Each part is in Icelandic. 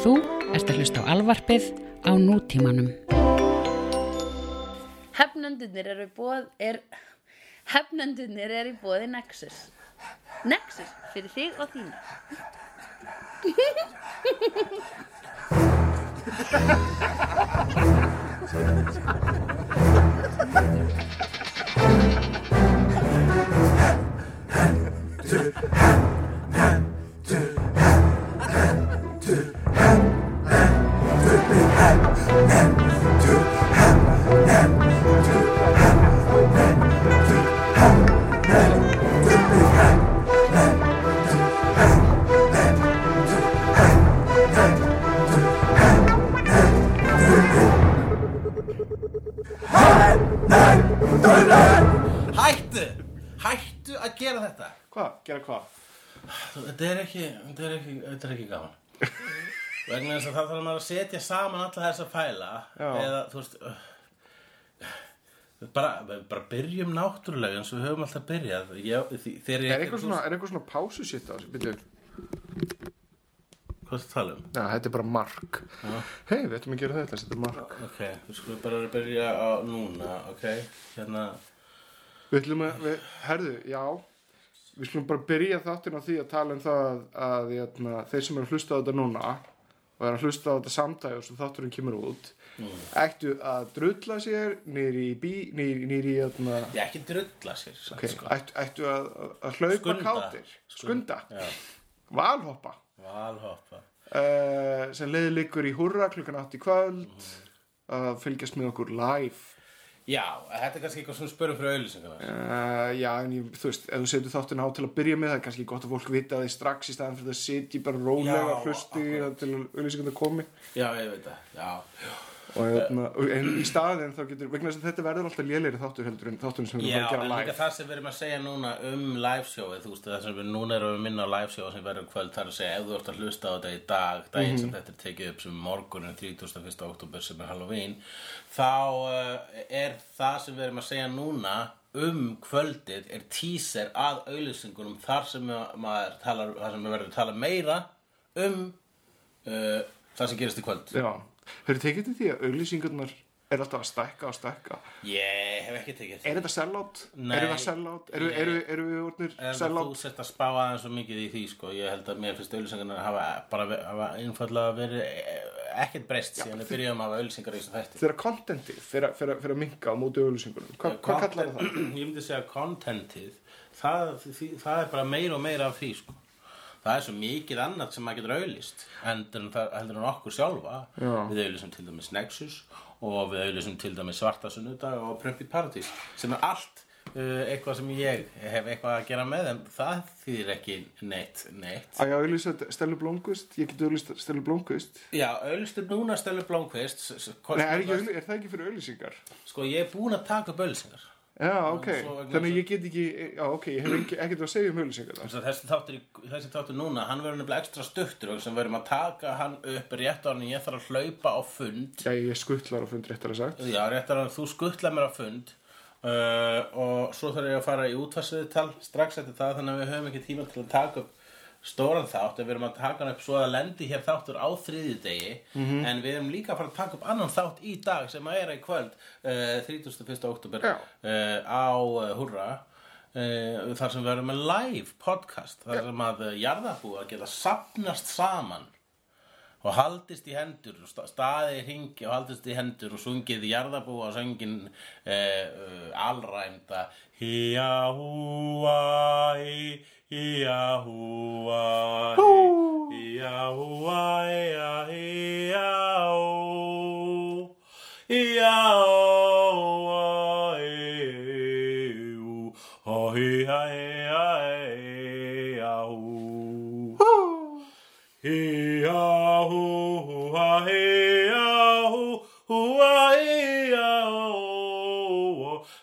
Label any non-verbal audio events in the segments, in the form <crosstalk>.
Þú ert að hlusta á alvarpið á nútímanum. Hefnendunir eru bóð, er, hefnendunir eru í bóði Nexus. Nexus fyrir þig og þína. Hættu! Þess að það þarf maður að setja saman alla þessa fæla Já. Eða, þú veist uh, bara, bara byrjum náttúrulega eins og við höfum alltaf byrjað ég, því, ég Er eitthvað svona, er eitthvað svona pásu sitt á þessu? Byrju, Hvað er það að tala um? já, þetta er bara mark. Hei, við ættum að gera þetta, þetta er mark. Ok, við skulum bara byrja á núna, ok Hérna, Við ætlum að, við, herðu, já, við skulum bara byrja þáttin á því að tala um það að, að jæna, þeir sem eru að hlusta á þetta núna og eru að hlusta á þetta samtæðu sem þátturinn kemur út, ættu að drulla sér nýri í bí, nýri, í, jæna, ég ekki drulla sér samt, ok, sko. ættu, ættu að, að hlaupa Skunda. kátir, skunda, Já, valhoppa, valhoppa. Uh, sem leiði liggur í hurra klukkan átt í kvöld, að fylgjast með okkur live. Já, þetta er kannski eitthvað sem við spörum fyrir auðlýsinguna Uh, já, en ég, þú veist, ef þú setur þáttin á til að byrja með það er kannski gott að fólk vita því strax í staðan fyrir að sitja bara rólega akkurat. til að auðlýsingar komi. Já, ég veit það, já, já og, hérna, og en í staðin þá getur vegna þess að þetta verður alltaf lélegri þáttur heldur en þátturinn sem við Já, erum að en gera líka live það sem við erum að segja núna um liveshowið, þú veist, það sem við núna erum að minna á liveshowið sem verður um kvöld, það er að segja ef þú ert að hlusta á þetta í dag, daginn Mhm. sem þetta er tekið upp sem morgunin 31. oktober sem er Halloween, þá uh, er það sem við erum að segja núna um kvöldið er teaser að auðlýsingunum þar sem ma- maður talar, þar sem við verðum að tala meira um uh, það sem gerist í kvöld. Já, þau eru tekið til því að auðlýsingarnar er alltaf að stækka og stækka Ég hef ekki tekið Er þetta sellout? Nei. Er þetta sellout? Eru, eru, eru við orðnir En þú sellout? sért að spá aðeins svo mikið í því sko. ég held að mér finnst auðlýsingarnar hafa bara hafa einfallega verið eh, ekkert breyst síðan við byrjum að hafa auðlýsingar í þessum þætti Þegar contentið fyrir, að minka á móti auðlýsingunum Hva, Hvað kallar það? <clears throat> Ég myndi segja contentið það, því, það er bara meira og meira af því sko. Það er svo mikið annað sem maður getur auðlýst heldur en, heldur en okkur sjálfa Já. við auðlýsum til dæmis Nexus og við auðlýsum til dæmis Svarta sunnudag og Prumpið Paradís sem er allt uh, eitthvað sem ég hef eitthvað að gera með en það þýðir ekki neitt neitt Að ég auðlýsa Stellu Blómkvist? Ég get auðlýst Stellu Blómkvist Já, auðlistu núna Stelur Blómkvist Nei, er, auðlý- er það ekki fyrir auðlýsingar? Sko, ég er búin að taka upp auðlisingar Já, ok, þannig ég get ekki, já, ok, ég hef ekki, ekkert að segja um auðlýsingar þar. Þessi þáttur, í- þessi þáttur núna, hann verður nefnilega ekstra stuttur og sem verðum að taka hann upp rétt á hann ég þarf að hlaupa á fund Já, ég skuttlar á fund réttar að sagt. Já, rétt á hann, þú skuttla mér á fund uh, og svo þarf ég að fara í útfarsviðtal strax eftir það þannig að við höfum ekki tíma til að taka upp stóran þátt en við erum að taka hann upp svo að lendi hér þáttur á þriðjudegi Mhm. en við erum líka að fara að taka upp annan þátt í dag sem að er í kvöld uh, 31. oktober Já. uh, á uh, Hurra uh, þar sem við erum með live podcast þar sem að uh, jarðabúar geta sapnast saman og haldist í hendur staðið í hringi og haldist í hendur og sungið jarðabúa og söngin uh, alræmda. Hía húa hí hía húa hí hía húa hía hía hú. Hía húa hí hía hía Hey.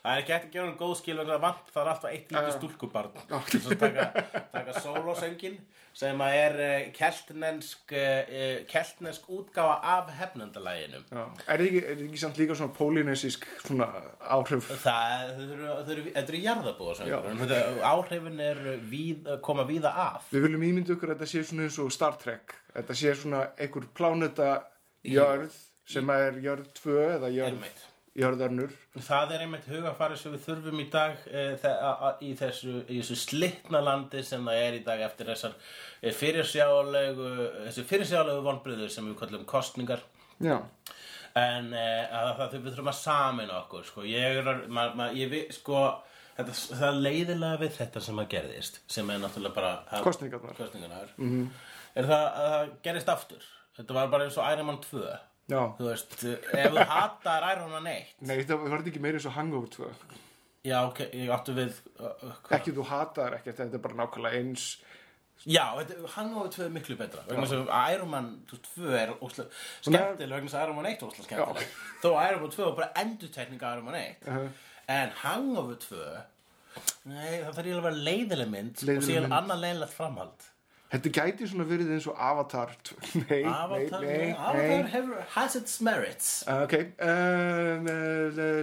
Það er ekki ætti að gefa hann góð skil það vant það er alltaf eitt lítið stúlkubarn þess að taka, taka sólósöngin sem að er uh, keltnesk uh, keltnesk útgáfa af hefnendalæginu Já. Er það ekki, er ekki samt líka svona pólinesisk svona áhrif? það, þau eru, þetta þetta, áhrifin er víð, koma víða af Við viljum ímynda okkur að þetta sé svona eins og Star Trek. Þetta sé svona einhver pláneta jörð sem er jörð 2 eða jörð, Einmitt. Jörðarnur. Það er einmitt hugafari sem við þurfum í dag e, í þessu, í þessu slitna landi sem það er í dag eftir þessar fyrirsjálegu, þessi fyrirsjálegu vonbriður sem við kallum kostningar Já. en e, að það við þurfum að samina okkur sko. ég er ma, ma, ég við, sko þetta, það er leiðilega við þetta sem að gerðist sem er náttúrulega bara að- Kosningarnar. kosningarnar er það að það gerist aftur þetta var bara eins og Iron Man 2 Já. þú veist, ef þú hatar Iron Man 1 Nei, það var þetta ekki meira eins og Hangover 2. Já, ok, ég áttu við uh, uh? Ekki þú hatar ekkert, þetta er bara nákvæmlega eins. Já, og tvö er miklu betra Iron Man 2 er ósla, skemmtileg vegna þess að Iron Man 1 er ósla skemmtileg <laughs> þó Iron Man 2 var bara endurtekning af Iron Man 1 Uh-huh. en Hangover 2 nei, það þarf ég að vera leiðileg mynd Leiðinleg og síðan annað leiðilegt framhald Þetta gæti svona verið eins og Avatar 2. Nei, Avatar, nei, nei, Avatar nei. hefur, has its merits Uh, ok, uh,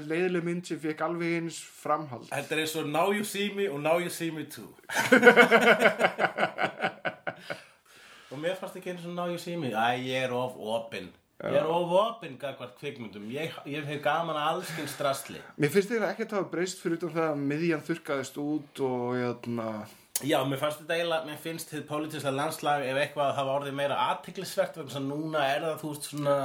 leiðileg mynd sem fekk alveg eins framhald. Þetta er eins og Now You See Me og Now You See Me Too <laughs> Og mér fannst ekki eins og Now You See Me Æ, ég er of opinn Ég er of opinn gagvart kvikmyndum Ég, ég hef gaman að allskinn strasli Mér finnst þetta ekkert að hafa breyst fyrir það að miðjan þurrkaðist út og jæna, Já, mér fannst þetta eiginlega, mér finnst þið pólitísla landslag ef eitthvað hafa orðið meira aðtiklisvert vegna að núna er það, þú veist, svona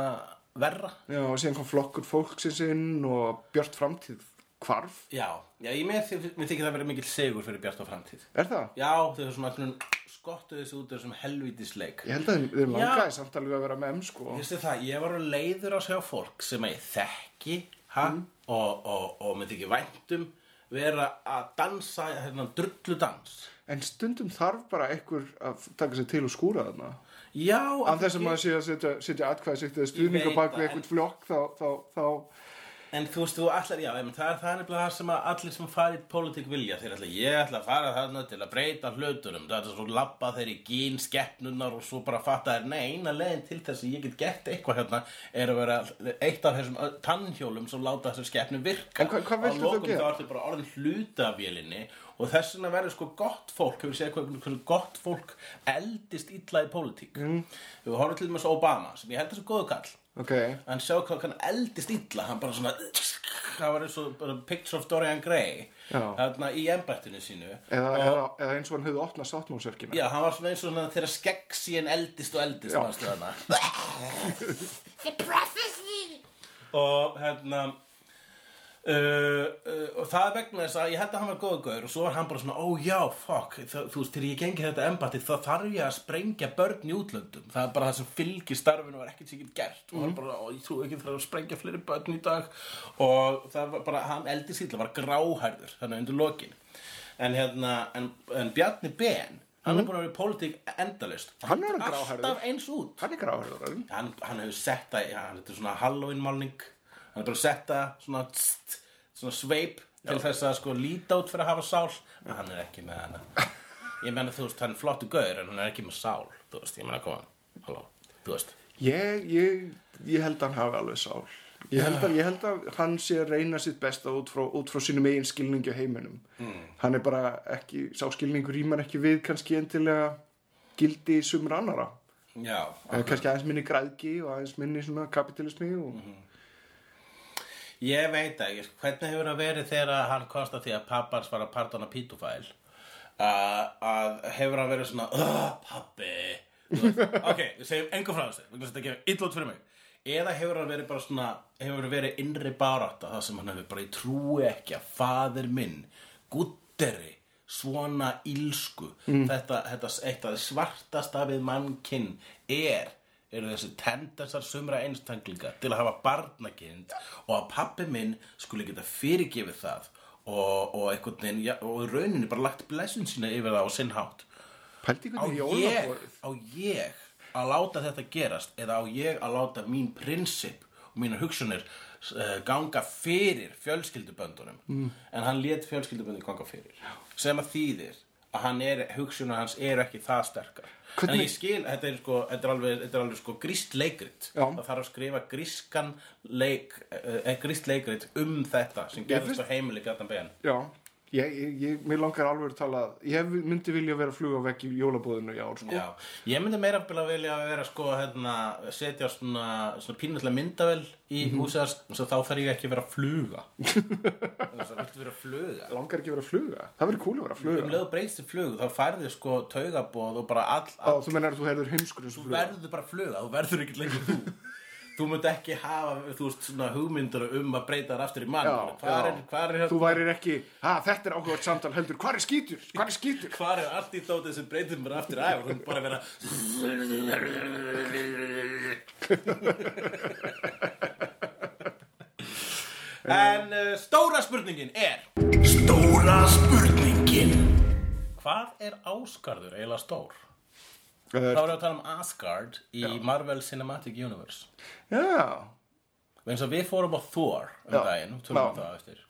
verra já, og síðan kom flokkur fólksins inn og björt framtíð hvarf. Já, já, ég með, mér þykir það verið mikill sigur fyrir Bjart á framtíð Er það? Já, þau eru svona svona skottuð þessu út af þessum helvítisleik Ég held að þeim Já. langaði samt alveg að vera með em sko. Það, ég var leiður að sjá fólk sem að ég þekki ha, og, og, og með þykir væntum vera að dansa hérna, drullu dans En stundum þarf bara einhver að taka sig til og skúra þarna. Já, Af þess að maður sé að setja, setja atkvæði sitt eða stuðning veit á bak það, við einhvern flokk þá, þá, þá, En þú veist, þú allar, já, einmitt, það er það er nefnilega það sem að allir sem fara í pólitík vilja. Þeir ætla, ég ætla að fara þarna til að breyta hlutunum. Það er svo labba þeir í gín skeppnunar og svo bara fatta þær, nei, eina leiðin til þess að ég get gert eitthvað hérna er að vera eitt af þessum tannhjólum sem láta þessum skeppnum virka. En hvað- hvað viltu Á þá þá ertu bara orðin hluta af vélinni og þess vegna verður sko gott fólk hefur séð hvað, hvað gott fólk eldist illa í pólitík mm. við horfum til dæmis á Obama sem ég held þessu góðu kall ok. hann sjá hvað hann eldist illa hann bara svona það var eins og bara picture of Dorian Gray Já. þarna í embættinu sínu Eða, og, eða, eða eins og hann hefði opnað sáttmálsverkina. já, hann var svona eins og svona þegar skegg síðan eldist og eldist manstu þarna <laughs> <laughs> og hérna Uh, uh, og það er vegna þess að ég held að hann var góða gaur og svo var hann bara svona, ó já, fuck það, þú veist, þegar ég gengi þetta embatti þá þarf ég að sprengja börn í útlöndum. Það er bara það sem fylgir starfinu er ekkert get gert. Og hann bara, ó, ég trú ekki það að sprengja fleiri börn í dag. Og það var bara, hann eldi sýtla, var gráhærður þannig undir lokin. En hérna, en, en Bjarni Ben hann er búin að vera í pólitík endalist Hann er gráhærður. alltaf eins út. Hann er gráhörður. hann, hann hefur sett það, já, þetta er svona hann er bara sett það svona, tst, svona sveip til þess að sko líta út fyrir að hafa sál. En hann er ekki með hana. Ég menna þú veist, hann er flottu gaur en hann er ekki með sál þú veist, ég menna koma halló, þú veist. Ég, ég, ég held að hann hafi alveg sál. Ég held, að, ég held að hann sé að reyna sitt besta út frá, út frá sínum eigin skilningi á heiminum. Hann er bara ekki, sá skilningur rýmar ekki við kannski endilega gildi sumur annara. já, Eða kannski aðeins minni græðgi og aðeins minni kapitalismi og... ég veit ekki hvernig hefur það verið þegar hann komst að því að pappans var að partona pítufæl uh, að hefur hann verið svona uh, pappi <laughs> ok, segjum engu frá þessu. Þetta gefur illa út fyrir mig. Eða hefur hann verið bara svona hefur hann verið innri barátta það sem hann hefur bara ég trúi ekki að faðir minn gutteri svona ílsku þetta, þetta eitt af svartasta við mannkinn er eru þessi tendensar sumra einstaklinga til að hafa barnakind og að pappi minn skuli geta fyrirgefið það og, og einhvern veginn, já, og í rauninni bara lagt blessun sína yfir það á sinn hátt. Á ég, á ég að láta þetta gerast eða á ég að láta mín prinsip og mínar hugsunir uh, ganga fyrir fjölskylduböndunum? Mm. en hann lét fjölskylduböndun ganga fyrir. Sem að þýðir að er, hugsunar hans eru ekki það sterkar Hvernig- en ég skil, þetta er sko þetta er alveg, þetta er alveg sko gríst leikrit. Já. það þarf að skrifa grískan leik uh, gríst leikrit um þetta sem gerðist á heimili gatan ben. Já, ég, ég, mér langar alveg að tala Ég myndi vilja vera að fluga vekk í jólabóðinu í ár sko. Já, ég myndi meira að vilja vera sko hérna, setja svona, svona pínullega myndavel í mm húsið hans og þá þarf ég ekki að vera að fluga að <laughs> viltu vera að fluga Langar ekki að vera að fluga Það verður cool að vera að fluga um leið og breyst til flug þá færði sko taugabóð og bara all, Á, all Þú mennar að þú herður heimskur þú verður bara að fluga, þú verður ekki lengur þú <laughs> þú munt ekki hafa þú veist svona hugmyndur um að breyta þar aftur í mann Já, hvað já. er, hvað er, Þú værir ekki, að þetta er áhugavert samtal heldur Hvað er skítur? Hvað er skítur? hvað er allt í dótið sem breytir bara aftur og hún bara vera En uh, stóra spurningin er Stóra spurningin Hvað er Ásgarður eiginlega stór? Þá erum við að tala um Asgard í Marvel Cinematic Universe. Já, við fórum á Thor um Já. daginn tölum Já. um það eftir.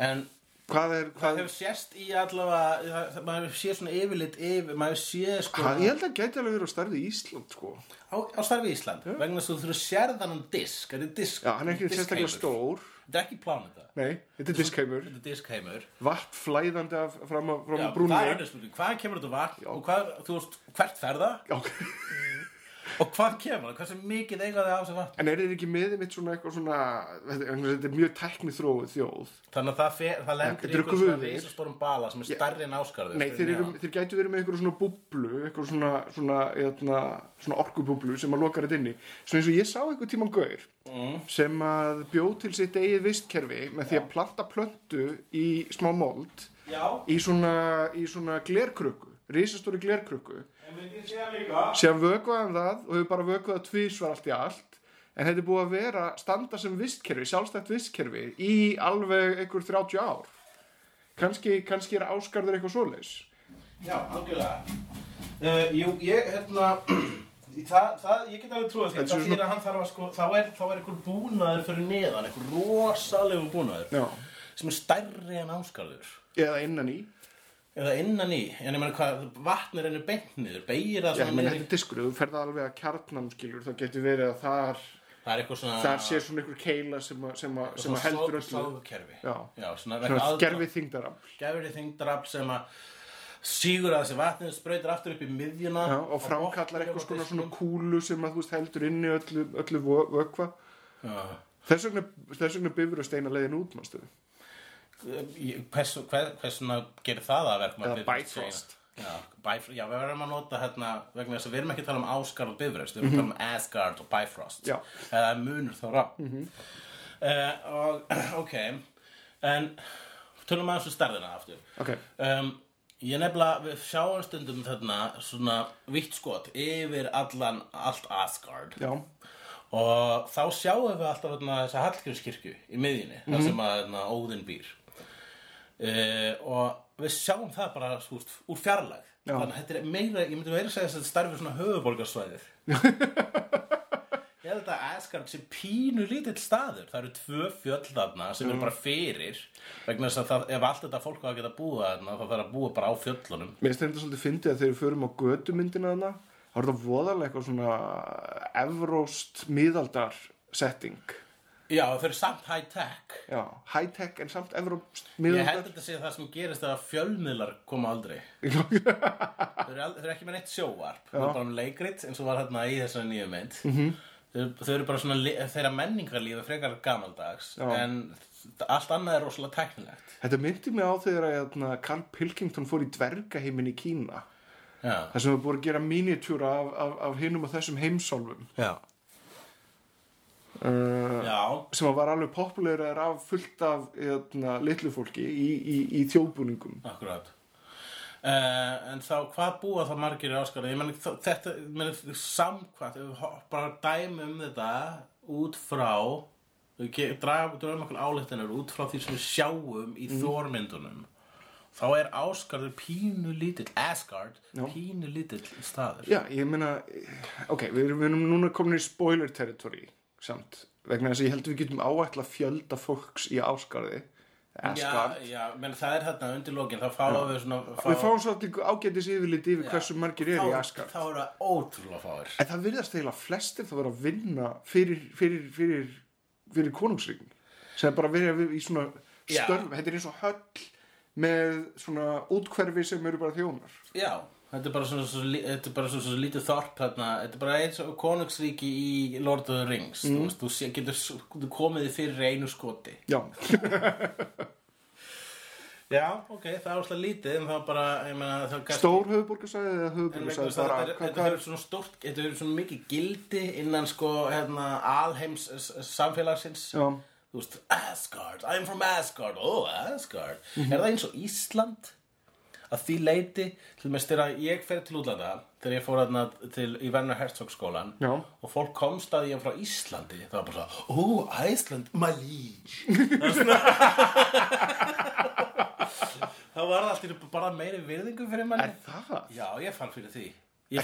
En hvað er það hvað, hefur sést í allavega það, það, maður hefur séð svona yfirlit yfir, maður séð sko hvað, Ég held að gæti alveg verið á starfi í Ísland sko. á, á starfi Ísland vegna þess að þú þurfur sérðan disk þetta er disk Já, hann er ekki sérstaklega stór þetta er ekki pláneta Nei, þetta er diskheimur þetta er diskheimur Vatn flæðandi af, fram á, fram Já, brúnni. það er önnur spurning, hvað kemur þetta vatn og hvað, þú veist, hvert fer það? Já, og hvað kemur það, hversu mikið eiga það á þessu vatn En er þið ekki með mitt svona eitthvað svona Þetta þetta er mjög tækni þróið þjóð. Þannig að það, fer, það lendir Þetta eru einhver svona guðir. risastórum bala sem er stærri en áskarður Nei, þeir, eru, þeir gætu verið með eitthvað svona búblu eitthvað svona, svona, svona, svona orkubúblu sem að loka þetta inni. Svona eins og ég sá eitthvað tíman gaur mm. sem að bjóð til sitt eigið vistkerfi með því að planta plöntu í smá mold já, í svona, glerkrukku risastóri glerkrukku. Síðan vökvaði hann það og hefur bara vökvað það tvísvar allt í allt en þetta er búið að vera standa sem vistkerfi, sjálfstætt vistkerfi í alveg einhver 30 ár. Kannski, kannski er áskarður eitthvað svoleiðis. Já, algjörlega. Uh, jú, ég, hérna <clears throat> Það, það, ég get alveg trúið því, það þýr að hann þarf að sko, þá er, þá er einhver búnaður fyrir neðan, einhver rosalegu búnaður Já. sem er stærri en áskarður eða innan í eða innan í, en ég meina hvað vatn er henni beint niður, beigir það svona niður þetta í, er diskur, ef þú ferð alveg að kjarnan skilur, þá getur verið að þar það er eitthvað svona þar sé svona einhver keila sem, að, sem, að, sem að heldur öllu sláðukerfi Já. Já, svona, svona gerfi þingdarafl gerfi þingdarafl sem að sígur að þessi vatnið sprautir aftur upp í miðjuna Já, og framkallar eitthvað svona, svona kúlu sem að þú veist heldur inni öllu, öllu vö- vökva. Þess vegna, vegna bifur að steina leiðin út mástu. Ég- hvers, hvers, hversuna gerir það að verkum Eða Bifrost. Já, Bifrost, já, við verðum að nota hérna vegna þess að við erum ekki að tala um Asgard og Bifröst við erum að tala um Asgard og Bifrost. Eða munur þá rá mm og, <clears throat> ok en tölum aðeins um stærðina aftur. Ok, um, ég nefnilega við sjáum stundum þarna svona vitt skot yfir allan allt Asgard. Já, og þá sjáum við alltaf þarna, þessa Hallgrímskirkju í miðjunni þar sem að þarna, Óðinn býr uh, og við sjáum það bara úr, úr fjarlæg Já. þannig að þetta er meira, ég myndi meira að segja að þetta starfi svona höfuborgarsvæðið <laughs> ég held að Asgard sé pínu lítill staður. Það eru tvö fjöll þarna sem eru bara fyrir vegna þess að það, ef allt þetta fólk á að geta búa þarna þá þarf að búa bara á fjöllunum. Mér finnst þetta svolítið fyndið að þegar við förum á götumyndina þarna þá er þetta voðalega eitthvað svona evróst miðaldar setting já, þau eru samt high-tech. Já, high-tech en samt evróst Ég held að þetta sé það sem gerist að fjölmiðlar koma aldrei. <laughs> Þau eru, eru ekki með neitt sjóvarp Þau eru bara með leikrit eins og var hérna í þessari nýju mynd. -hmm. þau, þau eru bara svona þeirra menningarlífi frekar gamaldags Já. En allt annað er rosalega tæknilegt. Þetta myndi mig á þegar að hérna, Carl Pilkington fór í dvergaheimin í Kína. Já, þar sem við búið að gera miniatúra af, af, af hinum og þessum heimsálfum. Já, uh, sem var alveg populærar af fullt af hérna, litlu fólki í, í, í þjóðbúningum. Akkurat. Uh, en þá hvað búa þá margir í áskarði ég meni þ- þetta meni, samkvæmt bara dæmi um þetta út frá dröfum okkur álíktanir út frá því sem við sjáum í mm. þórmyndunum þá er áskarður pínu lítill Asgard, Já. pínu lítill staður. Já, ég meina ok, við erum, við erum núna komin í spoiler territory samt vegna þess að ég held að við getum áætla fjölda fólks í áskarði Já, Asgard já, menn það er þarna undir lokin, þá fáum við svona við fáum svolítið ágætis yfirlit yfir hversu margir eru í Asgard. Þá er það ótrúlega fáir. En það virðast eiginlega flestir það vera að vinna fyrir, fyrir, fyrir, fyrir konungsríkin sem er bara verið í svona Já. störf þetta er eins og höll með svona útkverfi sem eru bara þjónar. Já, þetta er bara svona, svona, lí- þetta er bara svona, svona lítið þorp þarna, þetta er bara eins og konungsríki í Lord of the Rings þú veist, þú getur þú komið þið fyrir einu skoti. Já, <laughs> Já, ok, það er óslega lítið en það bara, ég meina það kannski- stór höfuborgarsæði eða höfuborgarsæði bara þetta er- svona stórt, þetta hefur svona mikið gildi innan sko, hérna, alheims samfélagsins. Já, þú veist, Asgard, I'm from Asgard oh, Asgard, er það eins og Ísland að því leiti til styrir að ég fer til útlanda þegar ég fór þarna til í Werner Herzog skólan Já. og fólk komst að ég frá Íslandi það var bara svo, oh, Iceland, my liege Það var alltaf bara meiri virðingu fyrir manni er það? Já, ég fann fyrir því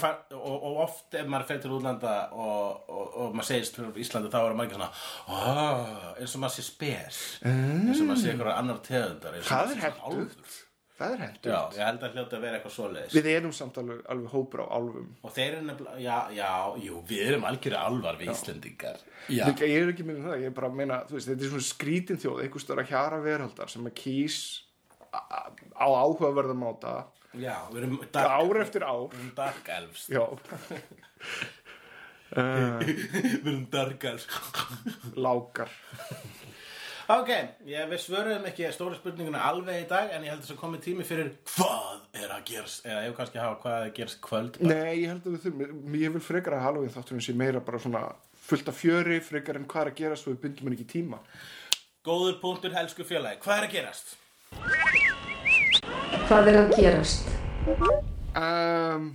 fann, og, og oft ef maður fer til útlanda og, og, og maður segist fyrir Íslandi þá er maður ekki svona oh, eins og maður sé spes eins og maður sé eitthvað annar tegundar það er hentugt álfur. Það er Já, hentugt ég held að hljóta að vera eitthvað svoleiðis. Við erum samt alveg, alveg hópur á álfum. Og þeir eru nefnilega, já, já, jú, við erum algjöru alvar við Íslendingar. Já, ég er ekki með það, ég er bara að meina þú veist, þetta er svona skrítin þjóð, einhver störa hjara veraldar sem að kýs á á áhugaverðan máta. Já, við erum dark, ár eftir ár. við erum dark elves. Já. Uh, <laughs> Við erum dark elves. Lákar Ok, ég, við svöruðum ekki stóra spurninguna alveg í dag en ég held að komið tími fyrir hvað er að gerast eða ef kannski hafa hvað er að gerast í kvöld bara. nei, ég held að við þurfum ég vil frekar að Halloween þátturinn sé meira bara svona fullt af fjöri, frekar en hvað er að gera svo við bindum hann ekki tíma Góður punktur, helsku félagi, hvað er að gerast? Hvað er að gerast? um,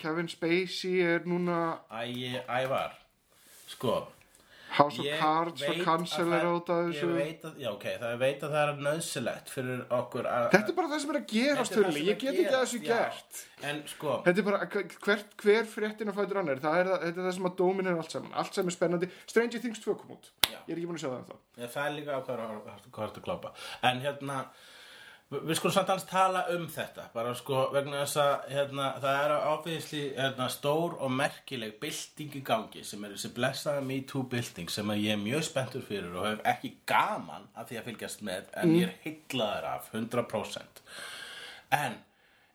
Kevin Spacey er núna Æ, ævar, sko House of Cards var kanselir að á þetta það- þessu að, já ok, það er veit að það er nöðsilegt fyrir okkur að Þetta er bara það sem er að gerast, er Hulli. sem Ég get ekki að þessu já. gert. En sko, Þetta er bara, hvert, hver fréttin að fætur annar, það er, það, þetta er það sem að dómin er allt saman. Allt sem er spennandi. Stranger Things 2 kom út. Já. Ég er ekki búin að sjá það ennþá. Já, það er líka á hvað hvað ertu að klápa En hérna Við skulum samt alls tala um þetta bara sko vegna þess að hérna, það er áfyðisli hérna, stór og merkileg bylting í gangi sem er þessi blessaða Me Too bylting sem ég er mjög spenntur fyrir og hef ekki gaman af því að fylgjast með en ég er hyllaður af 100% En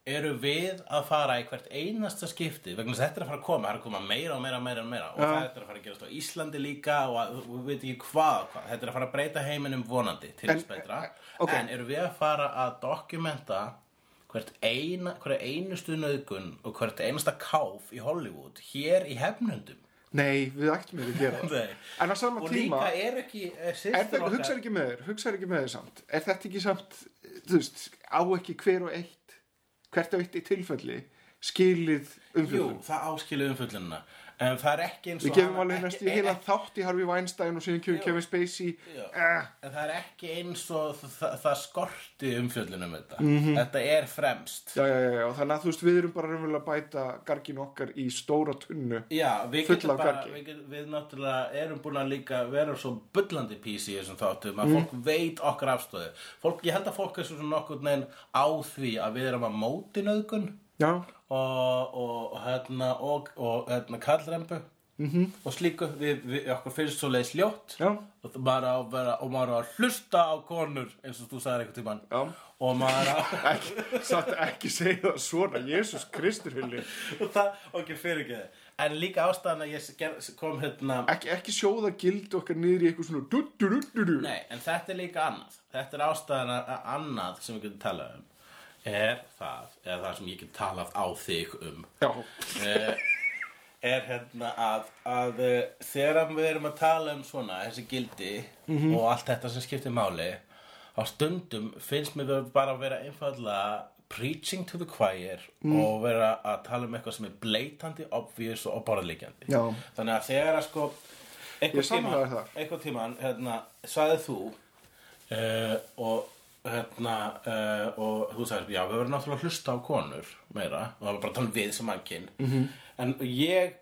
eru við að fara í hvert einasta skipti vegna þess að þetta er að fara að koma, það er að koma meira og meira og meira og meira og það er að fara að gerast á Íslandi líka og að, við veit ekki hvað, hvað þetta er að fara að breyta heiminum vonandi til þess betra ok. en eru við að fara að dokumenta hvert eina, einustu nöðgun og hvert einasta káf í Hollywood hér í hefnundum Nei, við ættum ekki að gera <laughs> það. En á sama og tíma, líka er ekki er er það, hugsaður ekki með þér, hugsaður ekki með þér samt. Er þetta ekki samt, þú veist, á ekki hver og eitt, hvert eitt í tilfelli, skilið Jú, umfjöldum? það áskilur umfyllunina en það er ekki eins og Við gefum alveg næstu í heila þátt í Harvey Weinstein og síðan kemur Kevin Spacey. Eh, En það er ekki eins og það, það skorti umfjöllunum þetta. Mhm. Þetta er fremst. Já, já, já, já, þannig að þú veist, við erum bara raunverulega að bæta gargin okkar í stóra tunnu. Já, við getum bara, við, getum, við náttúrulega erum búin að líka vera svo bullandi písi í þessum þáttum að Mhm. fólk veit okkar afstöðu. Fólk, ég held að fólk er svo nokkuð neginn á því að við erum að móti nöðgun Já, og, og hérna, og, og hérna, kallrembu -hmm. og slíku, við, við okkur finnst svo leiðis ljótt Já. og, á að vera, og maður að hlusta á konur eins og þú sagðir einhvern tímann Já. og maður á <laughs> ekki, satt ekki segja það svona, Jésús Kristur hulli. og það, ok, fyrir ekki en líka ástæðan að ég kom hérna Ekki, ekki sjóða gild okkar niður í eitthvað svona du, du, du, nei, en þetta er líka annað þetta er ástæðan að að annað sem við getum talað um er það, eða það sem ég get talað á þig um. Eh, er hérna að, að eh, þegar við erum að tala um svona þessi gildi og allt þetta sem skiptir máli á stundum finnst mér bara að vera einfallega preaching to the choir og vera að tala um eitthvað sem er blatantly obvious og borðlíkjandi þannig að þegar að sko þar. einhvern tímann hérna, sagði þú uh, og hérna uh, og þú sagðist, já, við verðum náttúrulega að hlusta á konur meira og það var bara tala um við sem mannkinn -hmm. En ég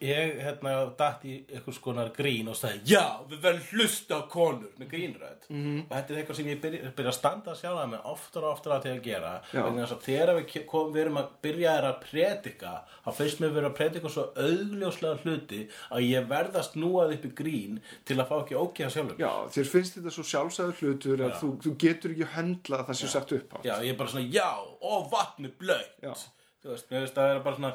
ég hérna datt í einhvers konar grín og sagði já, við verðum hlusta á konur með grínrödd Mhm. -hmm. og þetta er eitthvað sem ég byrja, byrja að standa að með oftar og oftar að til að gera að þegar við, ke- kom, við erum að byrja að predika þá finnst mér vera að predika svo augljóslega hluti að ég verð að snúað upp í grín til að fá ekki ógeða sjálfur Já, þér finnst þetta svo sjálfsæður hlutur að þú, þú getur ekki höndla það sem sagt upp á. Já, ég er bara svona, já, og vatni blöyt. Þú veist, mér veist að það er bara svona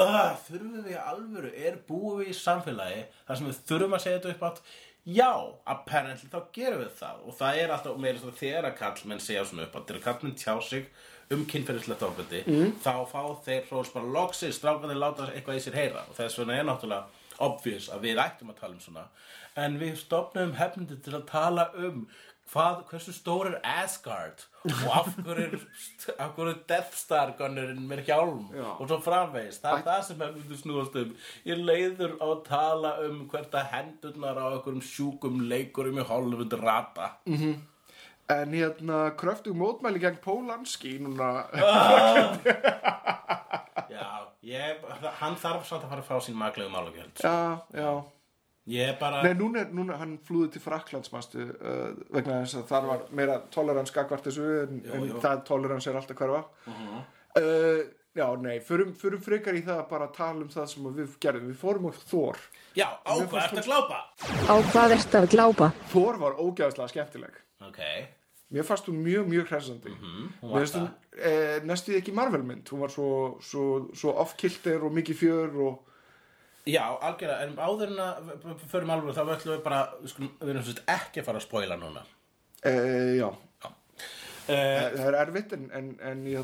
uh, Þurfum við í alvöru, er búum við í samfélagi þar sem við þurfum að segja þetta upp átt? Já, apparently þá gerum við það. Og það er alltaf meira svona þegar að kallmenn segja svona upp átt þegar kallmenn tjá sig um kynferðislegt ofbeldi mm. þá fá þeir hrós bara loksins strákanir láta eitthvað í sér heyra. Og þess vegna er náttúrulega obvious að við ættum að tala um svona. En við stopnum hefnindi til að tala um hvað, hversu stór er Asgard? Og af hverju er, af hverju er Death Star gunnurinn með hjálm? Já. og svo framvegis. Það er það sem hefnindi snúast um. Ég leiður á að tala um hvert að hendurnar á einhverjum sjúkum leikurum í Hollywood rata. En hérna, kröftug mótmæli gegn Pólanski núna, já, ég, hann þarf samt að fara fá sín maglegu málugjöld já, já. Ég bara Nei, núna, er- núna hann flúði til Fraklandsmastu uh, vegna þess að þar var meira tolerans gagvart þessu en, Jú, en jú. það tolerans er alltaf hverfa. uh, já, nei, förum, förum frekar í það að bara tala um það sem við gerðum. Við fórum á Þór. já, á hvað ertu að glápa? Á hvað ertu að glápa? Þór var ógæðslega skemmtileg. ok, Mér fannst hún mjög, mjög finnst hún það eh, næstuð ekki Marvel-mynd. Hún var svo, svo, svo off-kilter og mikið fjör og... Já, algjörlega, en áður en að förum alveg þá ætlum við bara, við, skulum, við erum svolítið ekki að fara að spoila núna. Eh, já, Uh, það er erfitt en, en, en já,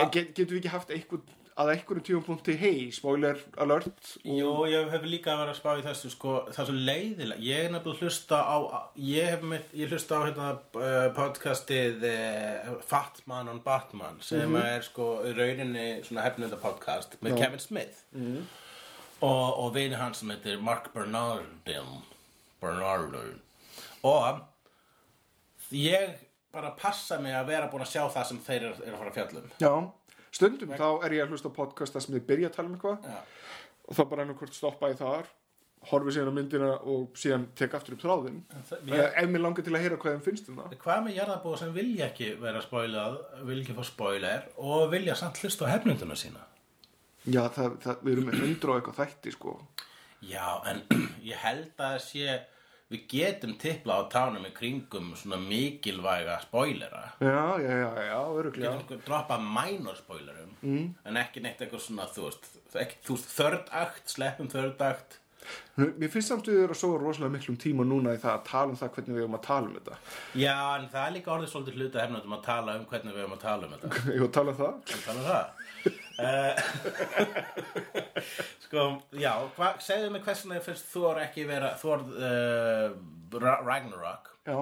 En get, getum við ekki haft einhvern, að einhverjum tímapunkti, hei, spoiler alert jú, ég hef líka vera að spá í þessu, sko, það er svo leiðilega. Ég er nefnilega að hlusta á, ég hef mitt, ég hlusta á hérna uh, podcastið uh, Fatman on Batman, sem er sko rauninni svona hefnunda podcast með Kevin Smith. Og, og vini hans sem heitir Mark Bernardin, Bernardin. Og ég bara passa mig að vera búin að sjá það sem þeir eru er að fara að fjallum Já, stundum þá er ég að hlusta á podcasta sem þið byrja að tala um eitthvað og þá bara ennum hvort stoppa ég þar horfi síðan á myndina og síðan tek aftur upp yeah. ef mér langar til að heyra hvað þeim finnst um það Hvað með jarðabúa sem vilja ekki vera spoilað, vilja ekki fá spoiler og vilja samt hlusta á hefnunduna sína? Já, það, það, við erum með hundra og eitthvað þætti sko Já, en <clears throat> ég held að sé, við getum tipla á tánum í kringum svona mikilvæga spoilera. Já, já, já, já, Við öruglega getum droppað minor spoilerum, mm. en ekki neitt eitthvað svona, þú veist, ekki, þú veist, þörd akt, sleppum þörd akt. Mér finnst samt við erum að sofa rosalega miklum tíma núna í það að tala um það hvernig við erum að tala um þetta Já, en það er líka orðið svolítið hluta hefnundum að tala um hvernig við erum að tala um þetta. <laughs> Að tala um það tala um það? Eh, <laughs> sko, já, hva, segðu mig hvernig finnst Thor ekki vera Thor uh, Ra- Ragnarok? Já.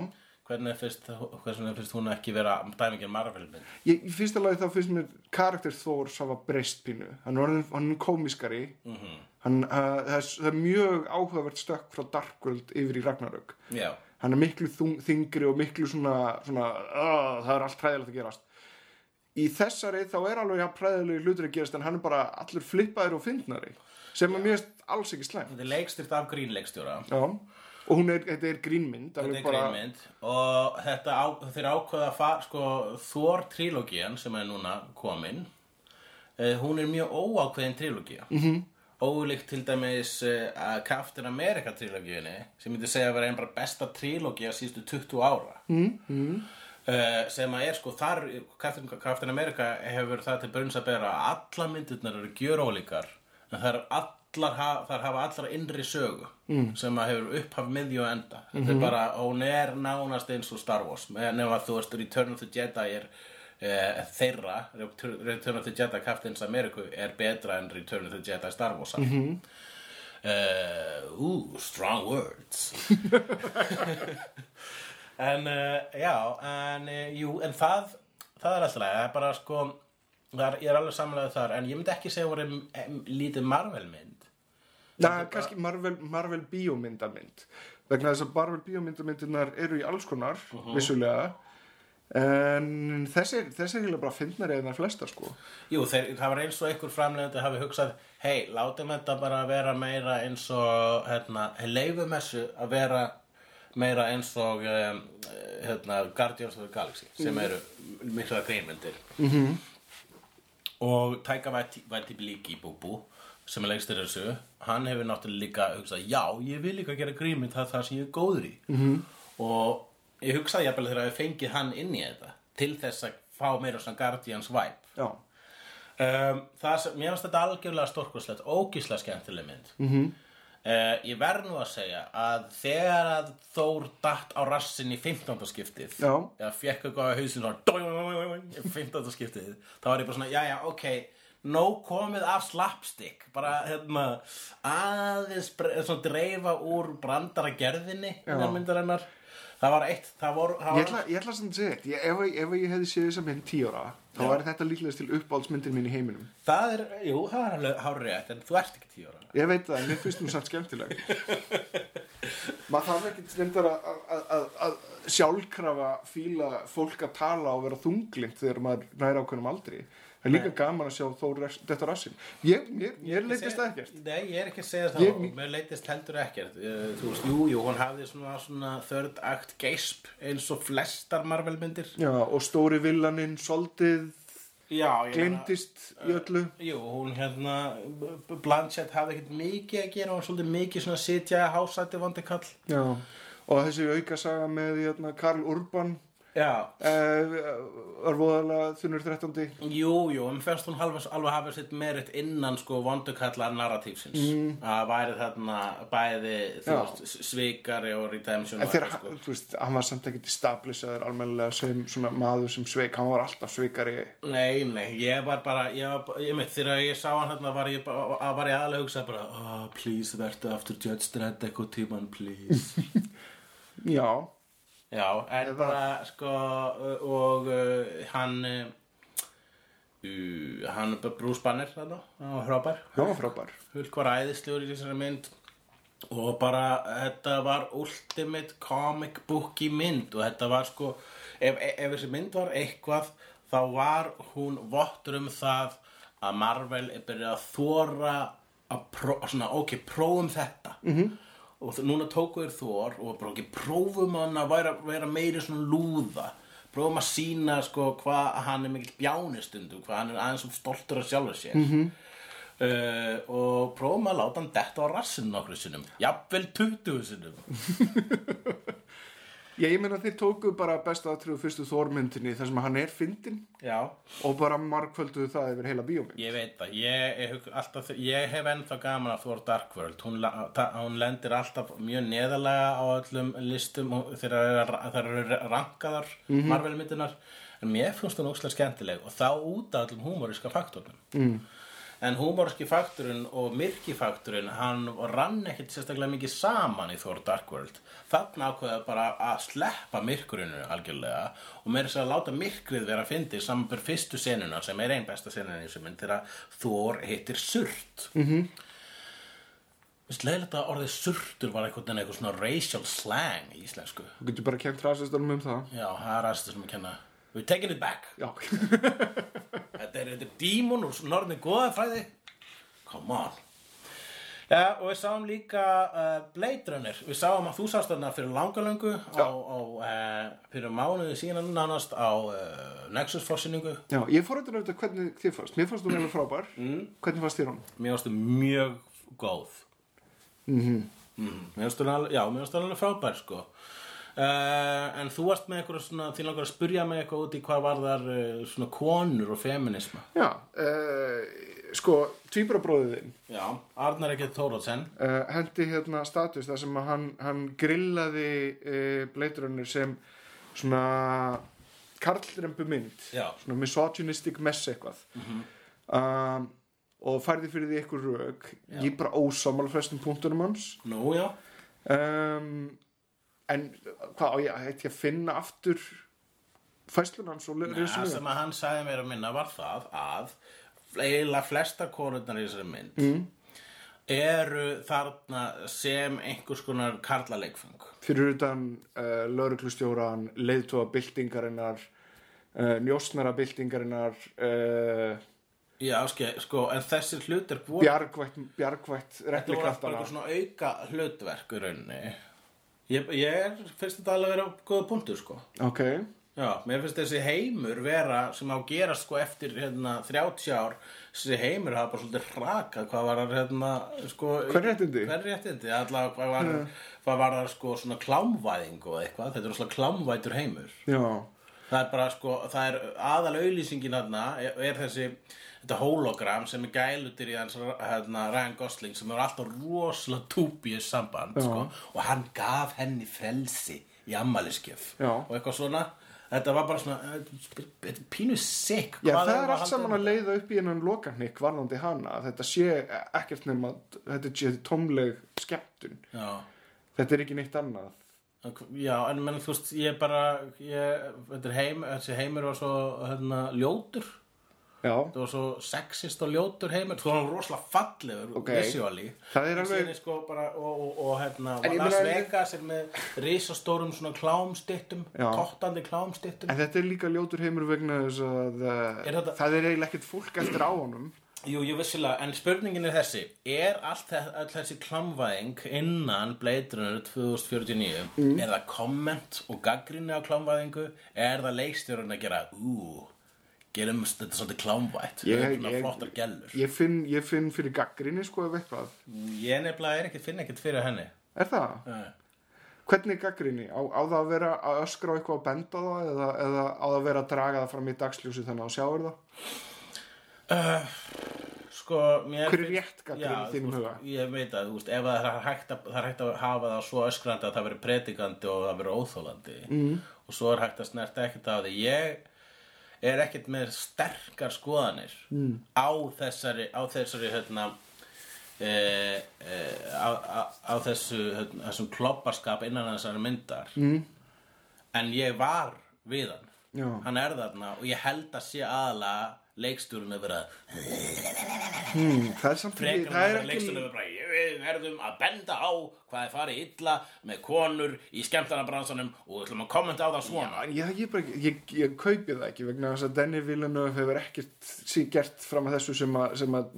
Hvernig finnst, hvernig finnst hún ekki vera dæmingin Marvel mynd Ég, í fyrsta lagi þá finnst mér karakter Þórs hafa breyst pínu. Hann er, komiskari Mhm. hann, uh, það, er, það er mjög áhugavert stökk frá Dark World yfir í Ragnarök. Já, hann er miklu þingri og miklu svona, svona uh, það er allt hræðilegt að gerast í þessari þá er alveg ja, hræðilegi hlutur að gerast en hann er bara allur flippaður og fyndnari sem er mjög alls ekki slæm þetta er leikstyrt af grínleikstjóra og hún er, þetta er grínmynd Þetta er bara- grínmynd og þetta á, þeir ákveða að fara sko, Thor trilógían sem er núna komin uh, hún er mjög óákveðin trilógía. Mm -hmm. ólíkt til dæmis uh, Captain America trilógíunni sem myndi segja að vera einn bara besta trilógía síðustu 20 ára. Mm -hmm. Uh, sem að er sko þar Captain, Captain America hefur það til brunns að bera að alla myndirnar eru gjörólíkar en allar ha- þær hafa allar innri sögu mm. sem að hefur upphaf miðju og enda þetta er bara, hún er nánast eins og Star Wars nema þú veist Return of the Jedi er uh, þeirra Return of the Jedi Captains America er betra en Return of the Jedi Star Wars mm -hmm. uh, Ooh, strong words <laughs> <laughs> en uh, já en uh, jú, en það það er alltaf það er bara sko það er, ég er alveg samlega þar. En ég myndi ekki segja að voru lítið Marvel mynd Na, kannski Marvel, Marvel bíómyndamynd. Vegna þess að Marvel bíómyndamyndirnar eru í alls konar Mhm. vissulega. En þessi, þessi er eiginlega bara fyndnari en það flesta sko. Jú, þeir, það var eins og einhver framlegandi hafi hugsað hei, látum þetta bara vera meira eins og hérna, leifum þessu að vera meira eins og um, hérna, Guardians of the Galaxy sem eru mikla grínmyndir -hmm. og Taika Waiti- Waititi Búbú sem er lengstur þessu hann hefur náttúrulega líka hugsað já, ég vil líka gera grínmynd það það sem ég er góður í -hmm. og ég hugsaði jafnvel þegar ég fengið hann inn í þetta til þess að fá meira svona Guardians vibe. Já, um, það sem, mér finnst þetta algjörlega stórkurslegt ógíslega skemmtileg mynd -hmm. ég verð nú að segja að þegar að Þór datt á rassin í 15. skiptið Já. eða fekk eitthvað á dóing, í 15. skiptið þá var ég bara svona, já já, ok nóg komið af slapstick bara hérna aðeins svona dreifa úr brandara gerðinni innan myndarinnar það var eitt, það voru það ég var, ætla, ég ætla að segja eitt ég, ef, ef ég hefði séð þessa mynd 10 ára þá væri þetta líklegast til uppáhaldsmyndir mín í heiminum. Það er, jú, það er alveg hár rétt en þú ert ekki tíu ára. Ég veit það, mér finnst hún samt skemmtileg. <laughs> Maður þarf ekki stundar að, sjálfkrafa fíla fólk að tala og vera þunglind þegar maður næra ákveðnum aldri. Það er líka gaman að sjá þó þetta rassin. Ég, mér, mér leitist það ekkert. Nei, ég er ekki að segja það. Ég- mér leitist heldur ekkert. Þú veist, jú, jú, hún hafði svona, svona third act geisp eins og flestar Marvel-myndir. Já, og stóri villaninn soldið Gleymdist í öllu. Jú, hún hérna Blanchett hafði ekkert mikið að gera og svolítið mikið svona sitja hásætti vondi kall. Já, og þessi aukasaga með hérna, Karl Urban Já, eh, voðalega þunnur 13. jú, jú, en fyrst hún alveg, alveg hafði sitt merit innan sko vondukallar narratífsins mm. að væri þarna bæði veist, svikari og redemption En þegar, hann, þú veist, hann var samt ekkert establishaður almennilega sem svona maður sem sveik, hann var alltaf sveikari Nei, nei, ég var bara, ég var ég mitt, þegar ég sá hann hérna var ég var ég aðlega að hugsa bara, oh, please, verðu aftur Judge Dredd eitthvað tíman, please. <laughs> Já, Já, en bara, sko, og uh, hann, uh, hann, Bruce Banner, þarna, hann var frábær. hann var frábær Hulk var æðislegur í þessari mynd og bara þetta var ultimate comic booky mynd og þetta var sko ef, ef þessi mynd var eitthvað þá var hún vottur um það að Marvel er byrjað að þóra að pró, svona, ok, prófum þetta -hmm. Og núna tóku þér þór og bara ok, prófum hann að vera, vera meiri svona lúða. Prófum að sína sko hvað hann er mikill bjánistundum hvað hann er aðeins stoltur af sjálfur sér. -hmm. Uh, og prófum að láta hann detta á rassinu nokkru sinnum. Jafnvel 20 sinnum <laughs> Já, ég meina þeir tóku bara besta aðtriðu fyrstu þórmyndinni þar sem hann er fyndin já, og bara margfölduðu það yfir heila bíómynd. Ég veit það. Ég, ég, alltaf, ég hef ennþá gaman að Thor Dark World. Hún, hún lendir alltaf mjög neðalega á öllum listum þegar það eru rankaðar Marvel myndinar en mér finnst hún óslega skemmtileg og þá út af öllum húmoríska faktornum. Mm. En húmoríski faktorinn og myrki faktorinn hann rann ekkert sérstaklega mikið saman í Thor Dark World. Þarna ákveða bara að sleppa myrkurinu algjörlega og meira þess að láta myrkrið vera að fyndi samanbör fyrstu senuna sem er einn besta senan í þessu mynd þegar Thor hittir surt. Mm -hmm. Vist leiðilegt að orðið surtur var einhvern veginn eitthvað svona racial slang í íslensku. Þú getur bara kent rasistunum um það. Já, það er aðstu sem að kenna We're taking it back. <laughs> Þetta er, er dímon úr norðinni goðafræði. Come on. Já, og við sáum líka uh, Blade Runner. Við sáum að þú sást þarna fyrir langalöngu á, á, uh, fyrir mánuði síðan nánast á uh, Nexus forsynningu Já, ég fór að þetta hvernig þið fannst. Mér fannst hún alveg frábær. Mm. Hvernig fannst þér hún? Mér varstu mjög góð. Mm Mér varstu alveg, já, mér varstu alveg frábær sko uh, En þú varst með eitthvað svona Þín langar að spyrja mig eitthvað út í hvað var þar uh, svona konur og feminisma Já, uh, sko, tvíbrabróðiðinn Já, Arnar ekki Þórótsen uh, hendi hérna status þar sem hann, hann grillaði Runner sem svona karlrembu mynd Já. svona misogynistic mess eitthvað. Um, og færði fyrir því eitthvað rög ég bara ósámála flestum punktunum hans. Nú, já. Um, en hvað á ég að finna aftur fæslun hans og Það resumera? sem að hann sagði mér að minna var það að eiginlega flesta konurnar í þessari mynd mm. eru þarna sem einhvers konar karlaleikfeng fyrir utan uh, lauruglustjóran leiðtóa byltingarinnar uh, njósnarabildingarinnar uh, Já, sko, sko, en þessir hlutir voru bjargvætt, bjargvætt Þetta voru eitthvað svona auka hlutverk í rauninni Ég, ég finnst þetta alveg að vera góða punktur, sko. Ok, Já, mér finnst þessi heimur vera sem á gerast sko eftir hérna 30 ár þessi heimur hafa bara svolítið hrakað hvað var það hérna sko Hver réttindi? Hver réttindi, allavega hvað var, hvað var það sko svona klámvæðing og eitthvað, þetta er svona klámvætur heimur. Já það er bara sko, það er aðal auðlýsingin hérna er, þessi þetta hologram sem er gælutir í hans hérna, Ryan Gosling sem er alltaf rosalega túbíus samband sko, og hann gaf henni frelsi í ammæliskef Já. og eitthvað svona. Þetta var bara svona pínu sick. Já, það er að allt saman að leiða upp í hennan lokarnikk varðandi hana, að þetta sé ekkert nema, þetta sé tómleg skemmtun, Já, þetta er ekki neitt annað já, en menn þú veist ég bara ég, þetta er heim, þessi heimur var svo hérna, ljótur. Já, það var svo sexist og ljótur heimur. Það var rosalega fallegur Ok. visually. Það er alveg- sko bara, og, og, og hérna Las Vegas er með risastórum svona klámstittum Já. tottandi klámstittum en þetta er líka ljótur heimur vegna þess að Er þetta- það er eiginlega ekkert fólk eftir á honum Jú, jú, vissilega, en spurningin er þessi. Er allt all þessi klámvæðing innan Blade Runner 2049 Mm. er það komment og gaggrinni á klámvæðingu? Er það leikstjórun að gera ú, gerum þetta svolítið klámvætt? Svona flottar gellur. ég finn, ég finn fyrir gaggrinni sko ef eitthvað. Ég nefnilega er ekkert, finn ekkert fyrir henni. Er það? Nei. Hvernig er gaggrinni? Á, á það að vera að öskra á eitthvað að benda það eða, eða á það að vera að draga það fram í dagsljósi þannig að sjáur það? Sko, mér Hver er rétt í þínum huga? Ég veit að, þú veist, ef það er hægt að, það er hægt að hafa það svo öskrandi að það veri predikandi og það veri óþólandi mm. og svo er hægt að snerta ekkert á því ég er ekkert með sterkar skoðanir mm. á þessari á þessari hérna e, e, á, á, á þessu hérna, þessum klopparskap innan þessari myndar mm. en ég var við hann Já. hann er þarna og ég held að sé aðalega leikstjórun að vera Hmm, það er samt frekar það er að ekki er bara "Ég- við verðum að benda á hvað er farið illa með konur í skemmtarnabransanum og við ætlum að kommenta á það svona En ég, ég, ég, ég kaupi það ekki vegna þess að Denny Villeneuve hefur ekkert sí gert fram að þessu sem að, sem að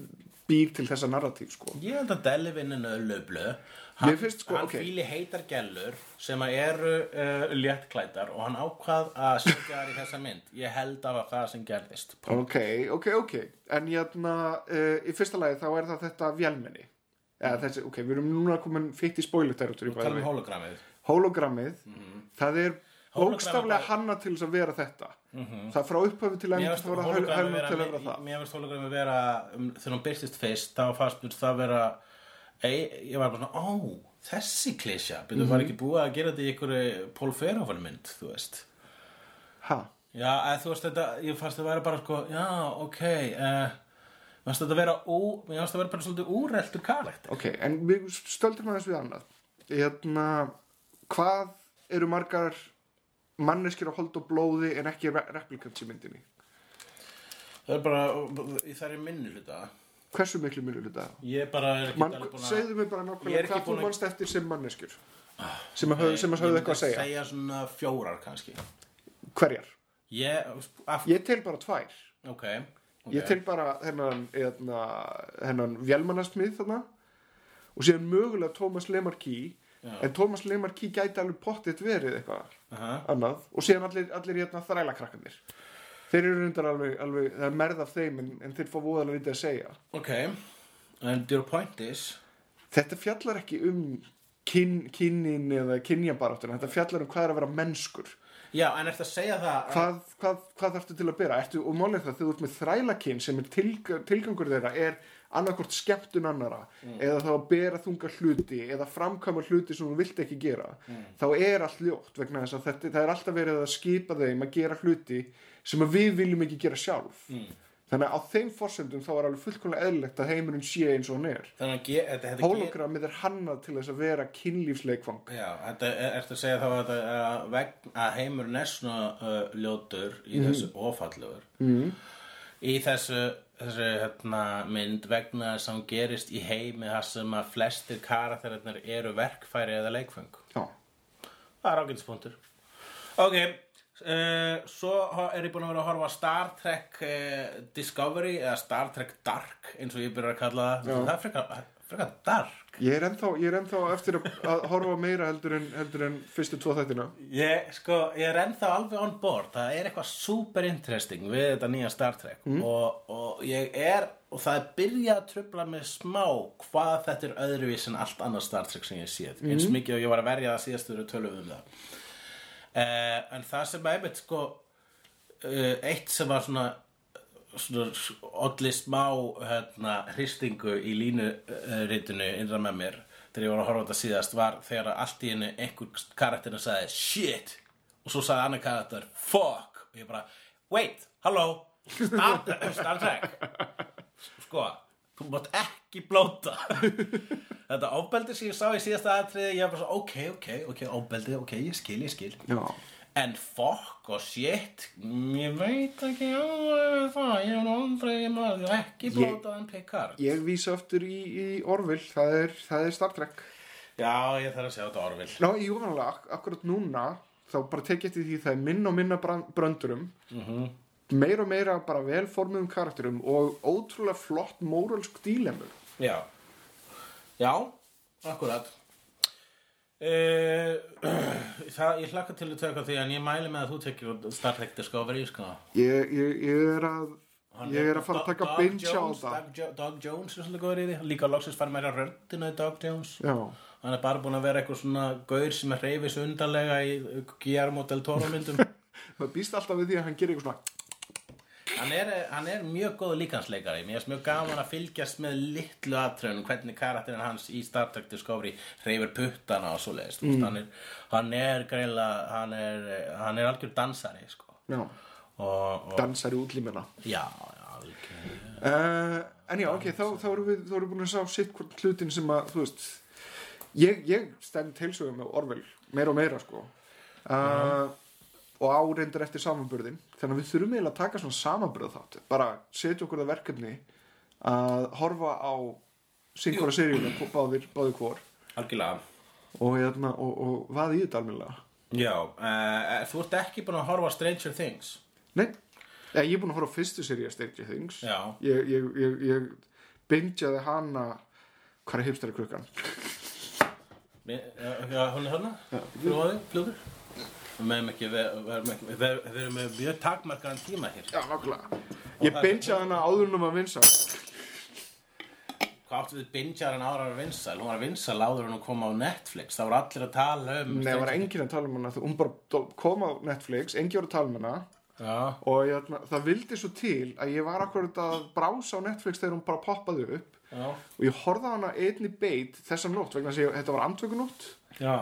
býr til þessa narratív sko. ég held að Delli vinnin öllublu Finnst sko, hann ok. fíli heitar gellur sem að eru uh, léttklædar og hann ákvað að setja þær í þessa mynd. Ég held að það sem gerðist. Ok, ok, ok. En jæna, uh, í fyrsta lagi þá er það þetta vélmenni. Eða, þessi, ok, við erum núna komin fitt í spoilerterritori tala um hologrammið. Hologrammið það er Hologrammið bókstaflega hanna til þess að vera þetta. Það er frá upphafi til endur það hologrammi helmur til að vera það. mér finnst hologrammi vera um, þegar hún byrstist fyrst þá fannst það vera ég var bara ó, þessi klísja byrju Mhm. var ekki búið að gera þetta í einhverju Paul Verhoeven mynd, þú veist? Ha, já, eða þú veist þetta, ég fannst það vera bara sko, já, ok uh, mér fannst þetta vera ú, mér fannst það vera bara svolítið úreltur karakter. Ok, en við stöldum aðeins við annað. Hérna, hvað eru margar manneskir að holda blóði en ekki re replikants í myndinni? Það er bara, það er minni hluta hversu miklu mjölu hluta ég bara er ekki Man, alveg búin að segðu mér bara nákvæmlega hvað þú búin að- mannst eftir sem manneskjur. Sem að höfðu, sem að höfðu eitthvað að segja. segja svona fjórar kannski. Hverjar? ég, af, Ég tel bara tvær. Ok, ok. Ég tel bara hennan, hennan, hennan vélmannasmið þarna og síðan mögulega Thomas Lemarquis en Thomas Lemarquis gæti alveg pottitt verið eitthvað Aha. annað og síðan allir, allir hérna þrælakrakkanir þeir eru reyndar alveg, alveg það er merð af þeim en, en þeir fá voðalega lítið að segja. Ok, and your point is? Þetta fjallar ekki um kyn, kynin eða kynjabaráttuna þetta fjallar um hvað er að vera mennskur. Já, en ertu að segja það hvað, hvað, hvað þarftu til að bera? Ertu, og málið það, þú ert með þrælakinn sem er tilg, tilgangur þeirra er annarkvort skemmtun annara eða þá að bera þunga hluti eða framkama hluti sem þú vilt ekki gera. Þá er allt ljótt vegna þess að þetta, það er alltaf verið að skipa þeim að gera hluti sem við viljum ekki gera sjálf. Þannig að á þeim forsendum þá er alveg fullkomlega eðlilegt að heimurinn sé eins og hann er. Hologrammið er hannað til þess að vera kynlífsleikfang. Já, þetta er- ertu að segja þá að, að, að heimurinn er svona uh, ljótur í þessu ofallugur mm. í þessu, þessu hérna, mynd vegna hann gerist í heimi þar sem að flestir karakterarnir eru verkfæri eða leikfeng já, Það er ágætispunktur Ok, Uh, svo er ég búin að vera að horfa Star Trek uh, Discovery eða Star Trek Dark eins og ég byrjar að kalla það. Það er frekar, frekar dark. Ég er ennþá, ég er ennþá eftir að, að horfa meira heldur en, heldur en fyrstu tvo þættina. ég, sko, ég er ennþá alveg on board. Það er eitthvað super interesting við þetta nýja Star Trek. Og, og ég er, og það er byrjað að trubla með smá hvað þetta er öðruvís en allt annað Star Trek sem ég séð. Eins mikið og ég var að verja það síðastu tölum um það uh, en það sem er einmitt sko uh, eitt sem var svona olli smá hérna, hristingu í línuritinu innra með mér þegar ég var að horfa þetta síðast var þegar allt í henni einhver karakterinu sagði shit! Og svo sagði annar karakter fuck! Og ég bara wait, hello Star, Star Trek. Sko, þú mátt ekki blóta <laughs> þetta ofbeldi sem ég sá í síðasta atriði ég var bara svo ok, ok, ok, ofbeldi ok, ég skil, ég skil Já. En fokk og shit, ég veit ekki alveg það, ég hef aldrei, ég maður ekki blótað en Picard. Ég vísa aftur í, í Orville, það er, það er Star Trek. Já, ég þarf að sjá þetta orðvill. Ná, jú, vanlega, ak akkurat núna, þá bara tekið eftir því það er minna og minna bran- bröndurum, meira og meira bara velformuðum karakterum og ótrúlega flott móralsk dílemur. Já, já, akkurat. Uh, <clears throat> það, ég hlakka til að tökka því en ég mæli með að þú tekir Star Trek Discovery, sko. Ég, ég, ég er að, ég er að fara að taka binge á það. Doug, Doug Jones er svolítið góður í því. Líka loksins fara meira röndina í Doug Jones. Já, Hann er bara búin að vera eitthvað svona gaur sem er reyfis undarlega í Guillermo del Toro myndum. <laughs> það býst alltaf við því að hann gerir eitthvað hann, er, hann er mjög góð líkansleikari. Mér er mjög gaman að fylgjast með litlu atröðun hvernig karakterinn hans í Star Trek Discovery reyfir puttana og svoleiðist. Mm. Hann, er, hann er greinlega, hann er, hann er algjör dansari, sko. Og, og dansar í útlímina. já, já, algjör. Uh, en já, ok, þá, þá erum við, við búin að sá sitt hvort hlutin sem að, veist, ég, ég stend heilsögum með Orwell meira og meira, sko. Uh, og áreindur eftir samanburðin. Þannig að við þurfum eiginlega að taka svona samanburð þátt. Bara setja okkur það verkefni að horfa á syngvara seríuna, báðir, báðir hvor Algjörlega. og, hérna, og, og hvað í þetta almennilega. Já, uh, þú ert ekki búin að horfa Stranger Things. Nei, ja, ég er búin að horfa fyrstu seríu Stranger Things. Já. Ég, ég, ég, ég bingjaði hana, hvað er hipstari krukkan? Já, já, hún er? Fljóði, fljóður? Við meðum ekki, við, við, erum með mjög takmarkaðan tíma hér. Já, nákvæmlega. Ég bingjaði hana áður um að vinsa. Hvað áttu við bingjar en ára að vinsal? Hún var að vinsal áður en hún kom á Netflix. Það voru allir að tala um... Nei, það var enginn að tala um hana. Hún bara kom á Netflix, enginn var að tala um hana. Já, Og ég, það vildi svo til að ég var akkurat að brása á Netflix þegar hún bara poppaði upp. já, Og ég horfði á hana einni beit þessa nótt vegna þess að þetta var andvökunótt. já.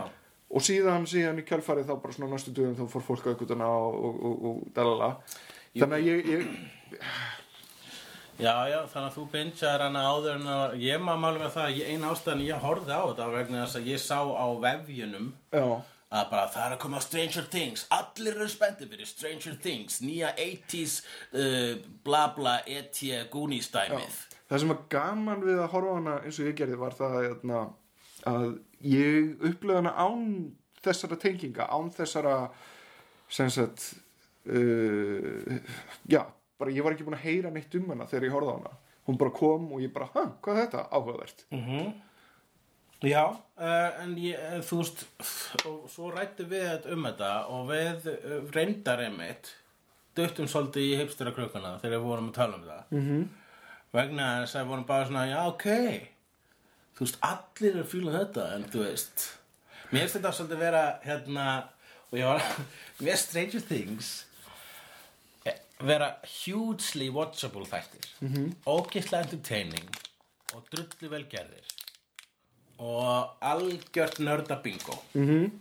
Og síðan, síðan í kjölfarið þá bara svona næstu dögum þá fór fólk að aukvitana og, og, og, og dalala. Þannig að ég, ég, Já, já, þannig að þú bingjar hana áður en að... Ég maður máli með það, ég- ein ástæðan ég horfði á þetta vegna þess að ég sá á vefjunum já, að bara það er að koma Stranger Things. Allir eru spenntir fyrir Stranger Things. Nýja 80s uh, bla bla ET Goonies dæmið. Það sem var gaman við að horfa á hana eins og ég gerði var það hérna, að ég upplöði hana án þessara tenginga, án þessara sem sagt uh, já, bara ég var ekki búin að heyra neitt um hana þegar ég horfði á hana. Hún bara kom og ég bara, hæ, hvað er þetta? Áhugavert. Já, uh, en ég, eh, þú veist og svo rættu við um þetta og við uh, reyndar einmitt duttum svolítið í hipstera krökkuna þegar við vorum að tala um það. Mm -hmm. vegna þess að við vorum bara svona já, ok þú veist, allir eru að fíla þetta en þú veist. Mér finnst þetta svolítið vera hérna og ég var <laughs> mér Stranger Things eh, vera hugely watchable þættir. Mm -hmm. ógislega entertaining og drullu vel gerðir. Og algjört nörda bingo mm -hmm.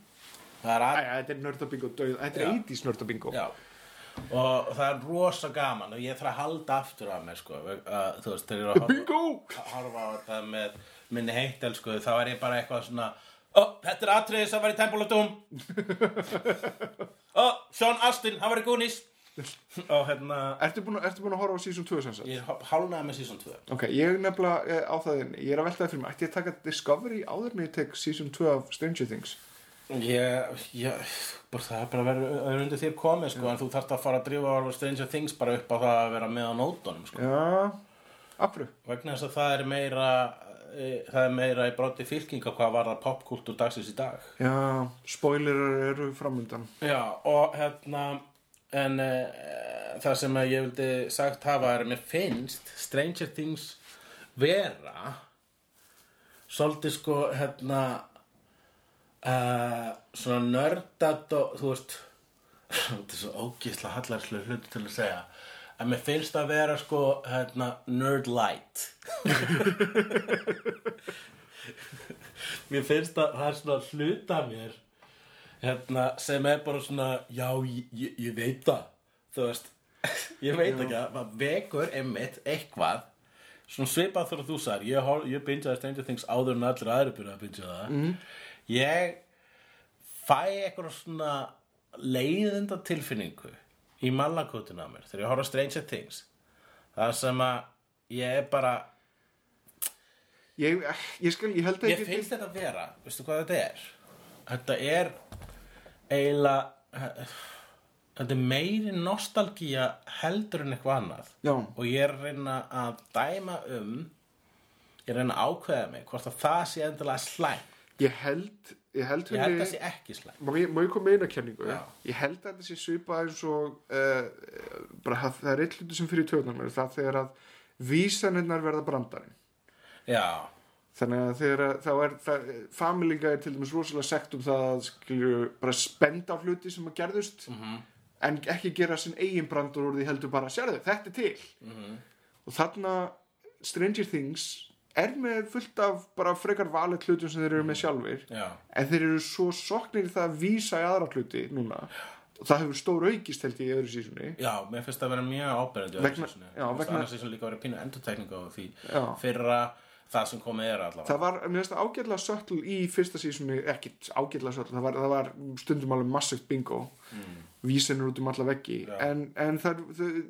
það er að Æja, þetta er nördabingo þetta er Já. 80s nördabingo. Já. Og það er rosa gaman og ég þarf að halda aftur af mér sko að, þú veist, þegar ég er að að horfa á þetta með minni heitel sko þá er ég bara eitthvað svona ó, þetta er atriði sem var í Temple of Doom ó, Sean Astin, hann var í Goonies <laughs> og hérna Ertu búin, að- ertu búin að horfa á season 2 sem sagt? ég hálnaði með season 2 Ok, ég er nefnilega eh, á það ég er að veltaði fyrir mig, ætti ég að taka Discovery áður en ég tek season 2 af Stranger Things? Ég, ég, bara það er bara að vera að vera undir þér komið sko, en þú þarft að fara að drífa á Stranger Things bara upp á það að vera með á nótunum sko. Já, akkur vegna þess að það er meira það er meira í broti fylkinga hvað var það popkultúr dagsins í dag. Já, spoilerar eru framundan. Já, og hérna en e, það sem ég vildi sagt hafa er að mér finnst Stranger Things vera svolítið sko hérna uh, svona nördat og þú veist <laughs> þetta er svo ógísla hallarslega hluti til að segja en mér finnst að vera sko hérna nerd light. <laughs> Mér finnst að það er svona hluta mér hérna sem er bara svona já ég, ég, veit það. Þú veist ég veit ekki að maður vekur einmitt eitthvað svona svipað þegar þú sagðir. Ég, ég bingjaði Stranger Things áður en allir aðri byrja að bingja það. Mm. ég fæ eitthvað svona leiðinda tilfinningu í mallakotuna á mér þegar ég horfa Stranger Things það sem að ég er bara Ég, ég skal, ég held að Mér finnst þetta vera, veistu hvað þetta er? Þetta er eiginlega þetta er meiri nostalgía heldur en eitthvað annað Já. og ég er að reyna að dæma um ég er að reyna að ákveða mig hvort að það sé endilega slæm Ég held Ég held, að það sé ekki slæm Má ég, ég koma með eina kenningu? Já. Ég held að þetta sé svipað eins og uh, bara að það er eitt hluti sem fyrir tjóðnar það þegar að vísanirnar verða brandarinn Já, þannig að þegar að þá er það, Family Guy er til dæmis rosalega sekt um það að skilju bara spenda á hluti sem að gerðust -hmm. en ekki gera sinn eigin brandur úr því heldur bara, sérðu, þetta er til -hmm. og þarna Stranger Things er með fullt af bara frekar valið hlutum sem þeir eru með sjálfir. Já, en þeir eru svo soknir í það að vísa í aðra hluti núna. Og það hefur stór aukist held ég í öðru sísunni já, mér finnst það að vera mjög ábyrjandi Vegna- já, vegna- annars er svo líka að vera pínu endurtekningu á því Já. fyrra það sem komið er allavega. Það var, mér finnst það ágætlega sötl í fyrsta sísunni, ekki ágætlega sötl það var, það var stundum alveg massivt bingo. Mm. vísinur út um alla veggi. En, en það, það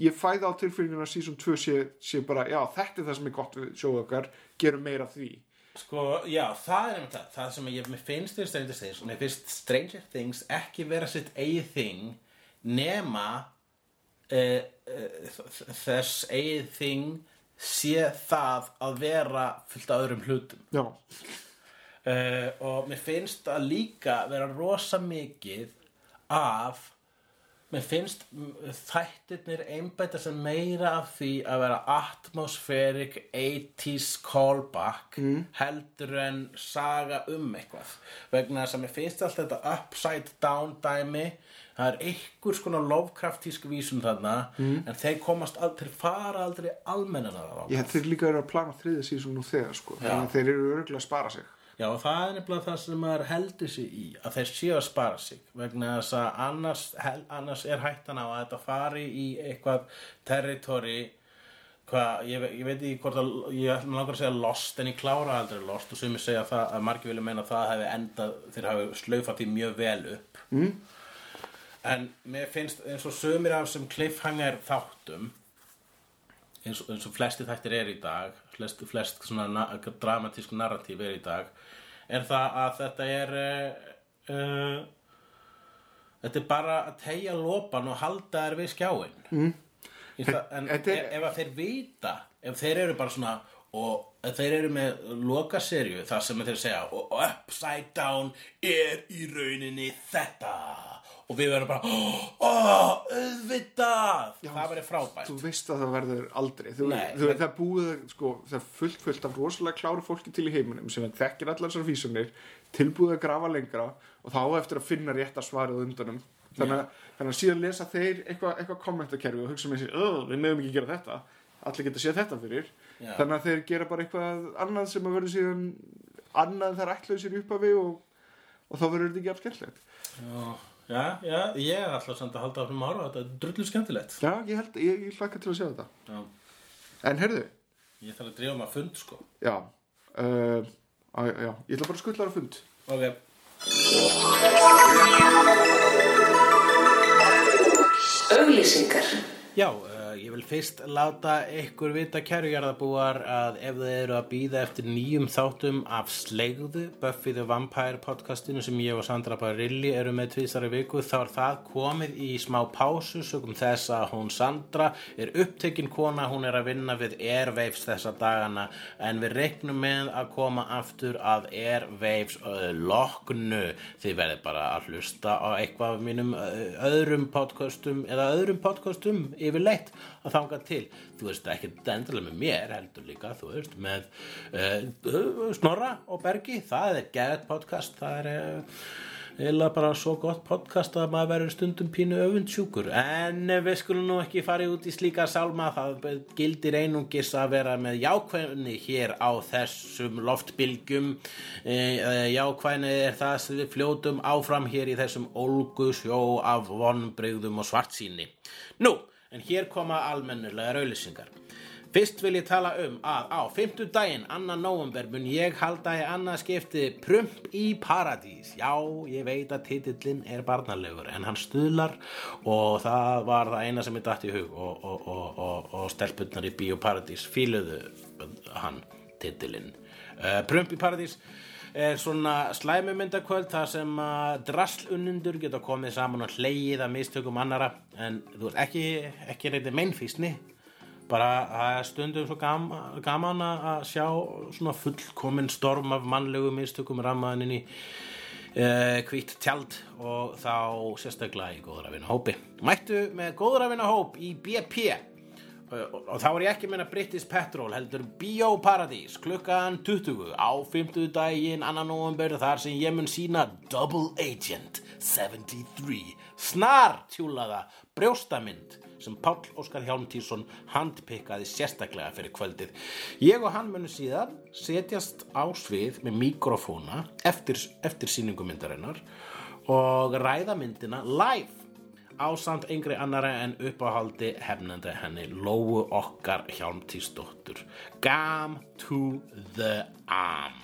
ég fæði á tilfinninguna að sísun 2 sé, sé bara, já þetta er það sem er gott við sjóðu okkar, gerum meira því. Sko, já, það er einmitt það. Það sem ég, finnst þér Stranger Things Mér finnst Stranger Things ekki vera sitt eigið þing nema uh, uh, þess eigið þing sé það að vera fullt af öðrum hlutum. Já, uh, og mér finnst að líka vera rosa mikið af mér finnst mm, þættirnir einbæta sem meira af því að vera atmospheric 80s callback heldur en saga um eitthvað. Vegna þess að mér finnst allt þetta upside down dæmi það er einhvers konar Lovecraftísk vísun þarna en þeir komast aldrei, fara aldrei almennan að það. ég þeir líka eru að plana þriðja sísun nú þegar sko, þannig að þeir eru örgulega að spara sig Já, það er nefnilega það sem maður heldur sig í að þeir séu að spara sig vegna þess að annars, hel, annars er hættan á að þetta fari í eitthvað territory hvað, ég, ég veit ekki hvort að ég langar að segja lost en ég klára aldrei lost og sumir segja það að margir vilja meina að það hefði endað þeir hafi slaufað því mjög vel upp mm. en mér finnst eins og sumir af sem cliffhanger þáttum eins, eins og flesti þættir er í dag flest, flest svona na dramatísk narratív er í dag er það að þetta er uh, þetta er bara að tegja lopan og halda þær við skjáin mm. það, en ef, er- ef að þeir vita ef þeir eru bara svona og ef þeir eru með loka serju þar sem þeir segja og upside down er í rauninni þetta og við verðum bara oh, auðvitað! Það verður frábært. þú veist að það verður aldrei. Þú, Nei, þú, men- það búið sko, það er fullt fullt af rosalega kláru fólki til í heiminum sem þekkir allar þessar físunir tilbúið að grafa lengra og þá eftir að finna rétta svarið undanum. Þannig þannig að síðan lesa þeir eitthvað eitthva kommentakerfi og hugsa með sér "Ugh, við meðum ekki gera þetta. Allir geta séð þetta fyrir. Já. þannig að þeir gera bara eitthvað annað sem að verður síðan annað þær ætlaðu sér upp af við og, og þá verður þetta ekki afskemmtilegt Já, já, já, ég er alltaf samt að halda áfram að horfa á þetta, er drullu skemmtilegt. Já, ég held, ég, ég hlakka til að sjá þetta. Já, en herðu, ég þarf að drífa maður fund sko. Já. Uh, á, já, ég ætla bara að skullar á fund. Ok, Auglýsingar. já, uh, ég vil fyrst láta ykkur vita kærujarðabúar að ef þið eru að býða eftir nýjum þáttum af Slegðu, Buffy the Vampire podcastinu sem ég og Sandra Barilli eru með tvísari viku, þá er það komið í smá pásu sögum þess að hún Sandra er upptekinn kona, hún er að vinna við Airwaves þessa dagana en við reiknum með að koma aftur að Airwaves loknu. Þið verðið bara að hlusta á eitthvað af mínum öðrum podcastum eða öðrum podcastum yfirleitt að þanga til. Þú veist ekki endilega með mér heldur líka þú veist með uh, Snorra og Bergi. Það er gerðt podcast. Það er uh, eða bara svo gott podcast að maður verður stundum pínu öfundsjúkur. En við skulum nú ekki fara út í slíka sálma. Það gildir einungis að vera með jákvæðni hér á þessum loftbylgjum. E, jákvæðni er það sem við fljótum áfram hér í þessum ólgu sjó af vonbrigðum og svartsýni. Nú, en hér koma almennulega raulisingar Fyrst vil ég tala um að á 50 daginn, annan november, mun ég halda í annað skipti Prump í Paradís. Já, ég veit að titillin er barnalegur en hann stuðlar og það var það eina sem ég dætt í hug og, og, og, og, stelpunnar í Bíó Paradís fíluðu hann titillin. Uh, Prump í Paradís er svona slæmumyndakvöld þar sem að draslunnundur geta komið saman og hleyið að mistökum annara en þú veist ekki, ekki reyndi meinfísni bara stundum svo gam, gaman að sjá svona fullkomin storm af mannlegu mistökum rammaðin inn í uh, hvít tjald og þá sérstaklega í góðrafina hópi mættu með góðrafina hóp í BP og þá er ég ekki að meina British Petrol heldur Bíóparadís klukkan 20 á 50 daginn annan november þar sem ég mun sína Double Agent 73 snar tjúlaða brjóstamynd sem Páll Óskar Hjálmtísson handpikkaði sérstaklega fyrir kvöldið. Ég og hann munum síðan setjast á svið með mikrofóna eftir, eftir sýningumyndarinnar og ræða myndina live á samt yngri annara en uppáhaldi hefnandi henni Lóu okkar Hjálmtísdóttur. Gam to the arm.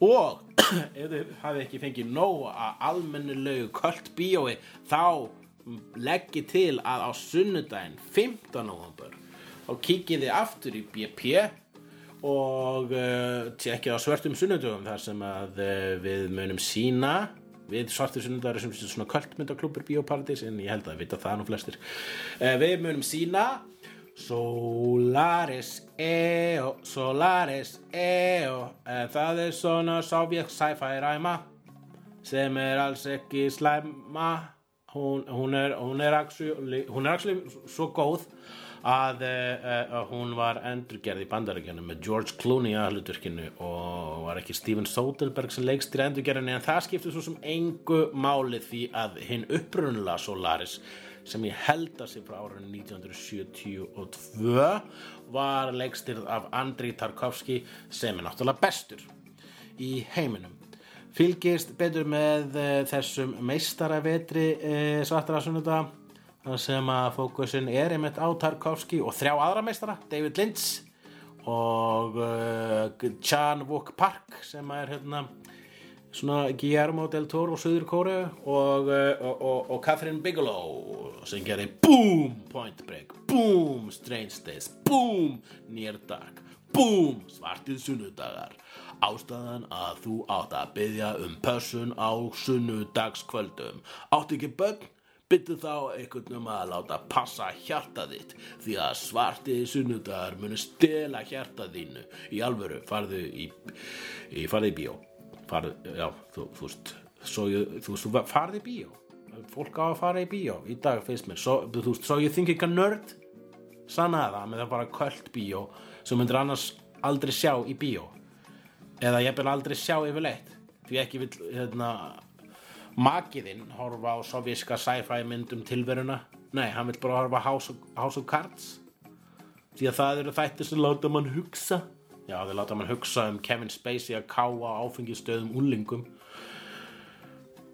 Og <clears throat> ef þið hafið ekki fengið nóg að almennilegu kvöld bíói þá leggi til að á sunnudaginn 15. november þá kikið þið aftur í BP og uh, tjekkið á svörtum sunnudögum þar sem að uh, við munum sína við svartir sunnudagur sem svona kvöldmyndaklúpur Bíóparadís en ég held að vita það nú flestir. Uh, við munum sína Solaris EO Solaris EO það er svona sovjet sci-fi ræma sem er alls ekki slæma. Hún, hún er hún er actually, hún er actually svo góð að uh, hún var endurgerð í bandaríkjana með George Clooney að hlutverkinu og var ekki Steven Soderbergh sem leikst í endurgerðinu en það skiptir svo sem engu máli því að hinn upprunnulega Solaris sem ég held að sé frá árunni 1972 var leikstirð af Andri Tarkovski sem er náttúrulega bestur í heiminum. Fylgist betur með uh, þessum meistaravetri svartara sunnuda þar sem að fókusin er einmitt á Tarkovski og þrjá aðra meistara David Lynch og uh, Chan Wook Park sem er hérna svona Guillermo del Toro og Suður Kóru og, og, og, og Catherine Bigelow sem gerir BOOM Point Break BOOM Strange Days BOOM Near Dark BOOM Svartið sunnudagar. Ástæðan að þú átt að byggja um pössun á sunnudagskvöldum. Átt ekki börn byttu þá einhvern um að láta passa hjarta þitt því að svartið sunnudagar munu stela hjarta þínu. Í alvöru farðu í, í farðu í bíó. Farðu, já, þú, veist þú veist, þú farðu í bíó. Fólk á að fara í bíó í dag finnst mér, svo, þú veist, svo ég think ekki að nörd sannaði það með það bara kvöld bíó sem myndir annars aldrei sjá í bíó. Eða ég vil aldrei sjá yfirleitt því ekki vil hérna, makiðinn horfa á sovjíska sci-fi myndum tilveruna nei, hann vil bara horfa House, House of Cards því að það eru þættir sem láta mann hugsa já, þeir láta mann hugsa um Kevin Spacey að káa áfengistöðum úlingum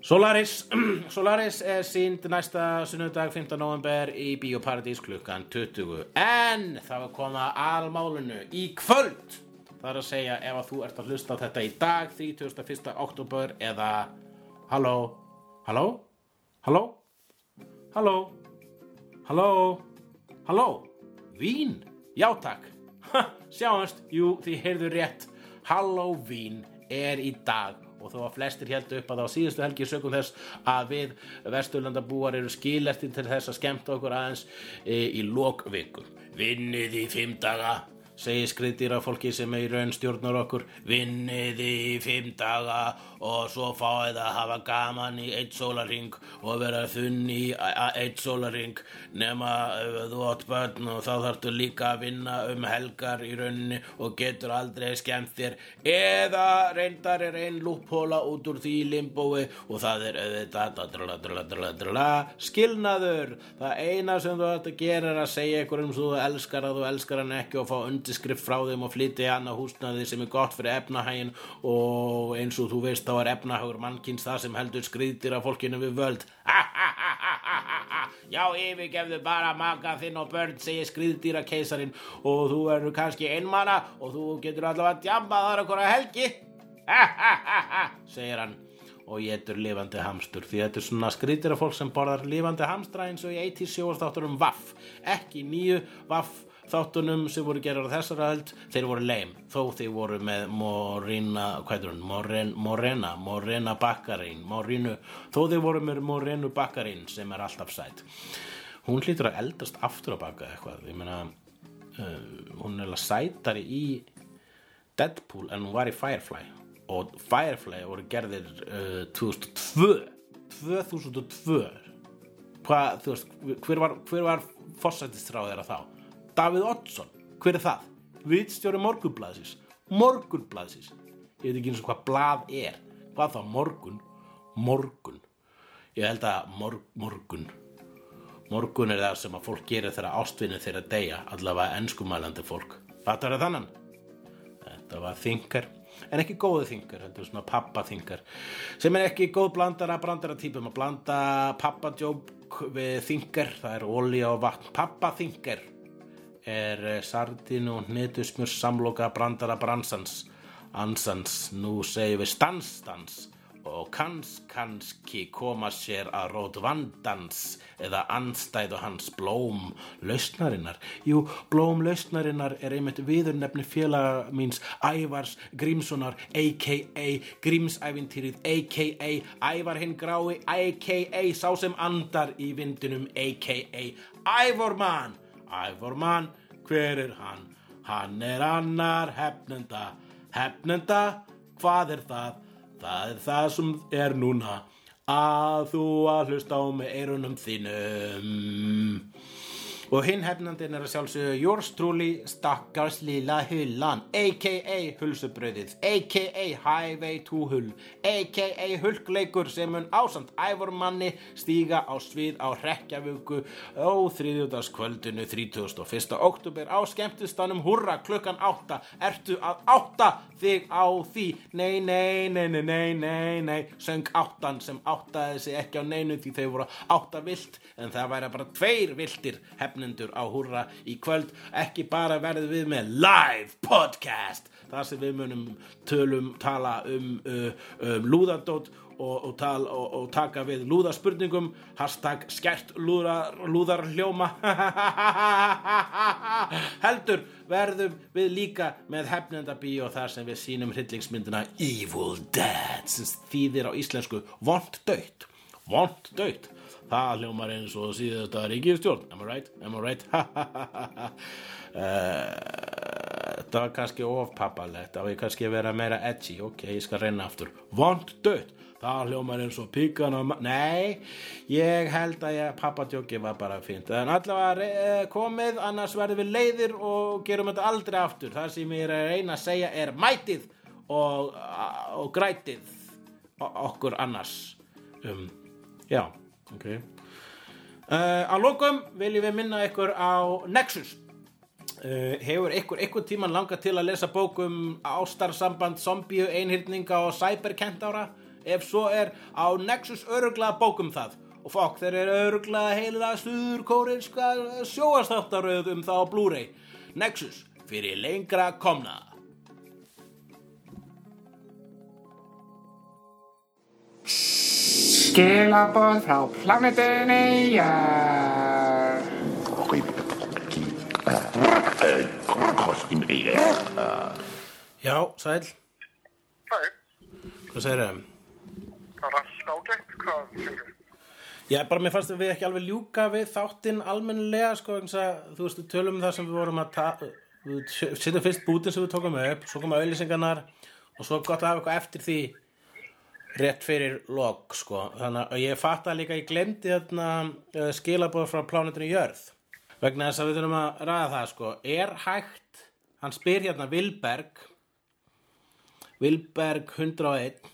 Solaris <clears throat> Solaris er sínd næsta sunnudag 15. november í Bíóparadís klukkan 20 en það var koma almálunu í kvöld það er að segja ef að þú ert að hlusta þetta í dag 31. oktober eða halló, halló? Halló? Halló? Halló? Halló? Vín? Já takk. Sjáumst, jú, þið heyrðu rétt. Halloween er í dag. Og þó að flestir heldur upp að á síðustu helgi sögum þess að við vesturlandabúar eru skilertir til þess að skemmta okkur aðeins e, í lokviku. Vinnið í fimm daga, segir skriðdýra fólki sem er í raun stjórnar okkur. Vinnið í fimm daga og svo fáið að hafa gaman í eitt sólaring og vera þunn í eitt sólaring nema þú átt börn og þá þarftu líka að vinna um helgar í rauninni og getur aldrei skemmt þér eða reyndar er ein lúphóla út úr því limbói og það er auðvitað skilnaður það eina sem þú ætti að gera er að segja ykkur um svo þú elskar að þú elskar hann ekki og fá undirskrift frá þeim og flytja hann á húsnaði sem er gott fyrir efnahægin og eins og þú veist þá er efnahagur mannkins það sem heldur skriðdir af fólkinu við völd. Já, yfirgefðu bara maka þinn og börn, segir skriðdýra keisarin. Og þú eru kannski einmana og þú getur allavega djambað þar okkur að helgi. Segir hann og getur lifandi hamstur. Því þetta er svona skriðdýra fólk sem borðar lifandi hamstra eins og í 80 sjóastáttunum Vaff ekki nýju Vaff þáttunum sem voru gerar á þessara höld þeir voru leim, þó þeir voru með Morina, hvað er hún, Moren, Morena Morena Bakkarín Morinu, þó þeir voru með Morenu Bakkarín sem er alltaf sætt hún hlýtur að eldast aftur að baka eitthvað. Ég meina uh, hún er alveg sætari í Deadpool en hún var í Firefly. Og Firefly voru gerðir uh, 2002 2002 hvað, þú veist, hver var, var fórsættistráð þeirra þá? Davíð Oddsson, hver er það? Vitstjóri morgunblaðsins. Morgunblaðsins. Ég veit ekki eins og hvað blað er. Hvað þá morgun? morgun. Ég held að mor morgun. Morgun er það sem að fólk gerir þegar ástvinni þeirra deyja allavega enskumælandi fólk. Fattar það þannan? Þetta var þingar. En ekki góðu þingar, þetta er svona pappaþingar. Sem er ekki góð blandara brandara típum að blanda pappadjók við þingar, það er olía og vatn. Pappaþingar er eh, sardínu og hnetusmjör samloka brandara bransans ansans, nú segjum við stansstans og kanns kannski koma sér að rót vandans eða anstæðu hans blóm lausnarinnar. Jú, blóm lausnarinnar er einmitt viðurnefni félaga míns Ævars Grímssonar a.k.a. Grímsævintýrið a.k.a. Ævar hinn grái a.k.a. sá sem andar í vindinum a.k.a. Ævormann Ævormann, hver er hann? Hann er annar hefnenda Hefnenda, hvað er það? Það er það sem er núna að þú að hlusta á með eirunum þínum og hinn hefnandinn er að sjálfsögðu Yours truly stakkars lila hullan a.k.a. hulsubröðið a.k.a. highway to hull a.k.a. hulkleikur sem mun ásand ævormanni stíga á svið á hrekkjavöku á þriðjúdagskvöldinu 31. oktober á skemmtistanum hurra klukkan 8 ertu að átta þig á því nei, nei, nei, nei, nei, nei, nei söng áttan sem áttaði sig ekki á neinu því þau voru átta vilt en það væri bara tveir viltir hefnendur á hurra í kvöld. Ekki bara verðum við með live podcast þar sem við munum tölum tala um, uh, um lúðardót og, og, tal, og, og taka við lúðarspurningum hashtag skert lúðar, lúðarhljóma. <laughs> Heldur verðum við líka með hefnendabíó þar sem við sínum hryllingsmyndina Evil Dead sem þýðir á íslensku vond döytt vond döytt það hljómar eins og síðast að ríkistjórn am I right, am I right? Uh, þetta var kannski ofpappalegt það var kannski að vera meira edgy? Ok, ég skal reyna aftur. Vond dött. Það hljómar eins og píkan og ma- nei, ég held að ég pappadjóki var bara fínt. En allavega eh, komið annars verðum við leiðir og gerum þetta aldrei aftur. Það sem ég er að reyna að segja er mætið og, og grætið okkur annars. Um, já, ok. Uh, að lokum viljum við minna ykkur á Nexus. Uh, hefur ykkur ykkur tíman langað til að lesa bókum ástarsamband, zombíu, einhyrninga og cyberkentára? Ef svo er á Nexus öruglega bókum það. Og fokk þeir eru öruglega heila suður kórinska sjóastáttaröð um það á Blu-ray. Nexus fyrir lengra komna Skilaboð frá plánetunni Jörg. Já, sæl, Hæ, hvað segir þau? það er allt ágætt, hvað finnur? Já, bara mér fannst að við ekki alveg ljúka við þáttinn almennilega, sko, eins að, þú veist, við tölum um það sem við vorum að setjum fyrst bútin sem við tókum upp, svo koma auðlýsingarnar og svo gott að hafa eitthvað eftir því rétt fyrir log, sko. Þannig að ég fatt að líka, ég glemdi þarna uh, skilabóð frá plánutinu Jörð. Vegna þess að við þurfum að ræða það, sko. Er hægt, hann spyr hérna Vilberg, Vilberg 101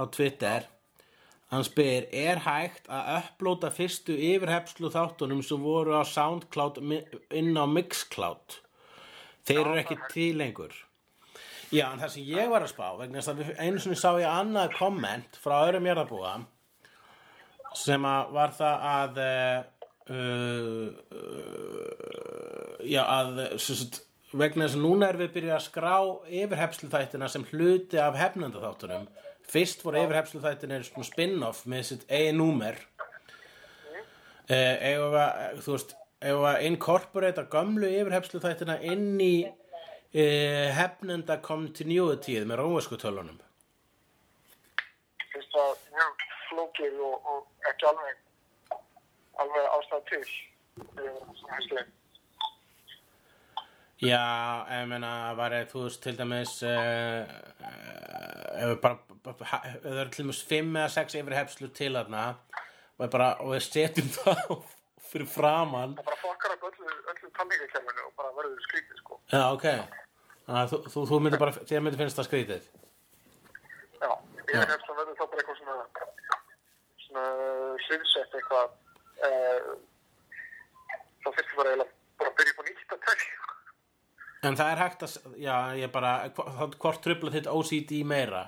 á Twitter, hann spyr, er hægt að upplóta fyrstu yfirhepslu þáttunum sem voru á Soundcloud inn á Mixcloud? Þeir eru ekki til lengur. Já, en það sem ég var að spá, vegna þess að einu sinni sá ég annað komment frá öðrum jarðabúa sem að var það að uh, uh, já, að sagt, vegna þess að núna er við byrjað að skrá yfirhepslu þættina sem hluti af hefnanda þáttunum fyrst voru yfirhepslu þættinir svona spin-off með sitt eigin númer. Uh, við að, þú veist að incorporata gömlu yfirhepslu þættina inn í uh, hefnenda continuityð með rómversku tölunum Finnst það mjög flókið og, og ekki alveg, alveg ástæð til. Ég er hæslega. Já, ég meina, var ég, þú veist, til dæmis, ef bara- ha- ef það eru til dæmis fimm eða sex yfir hefslu til þarna, og, bara, og við setjum <laughs> það fyrir framann. Það bara fokkar upp öllu, öllu tannleikakerfinu og bara verður skrítið, sko. Já, ok. Þannig að þú, þú, myndir bara, þér myndir finnst það skrítið. Já, ég hefst að verður þá bara eitthvað svona, svona hliðsett eitthvað. Uh, þá þurfti bara eiginlega bara að byrja upp á nýtt að tekja. En það er hægt að, já, ég bara, hvort, trubla þitt OCD meira?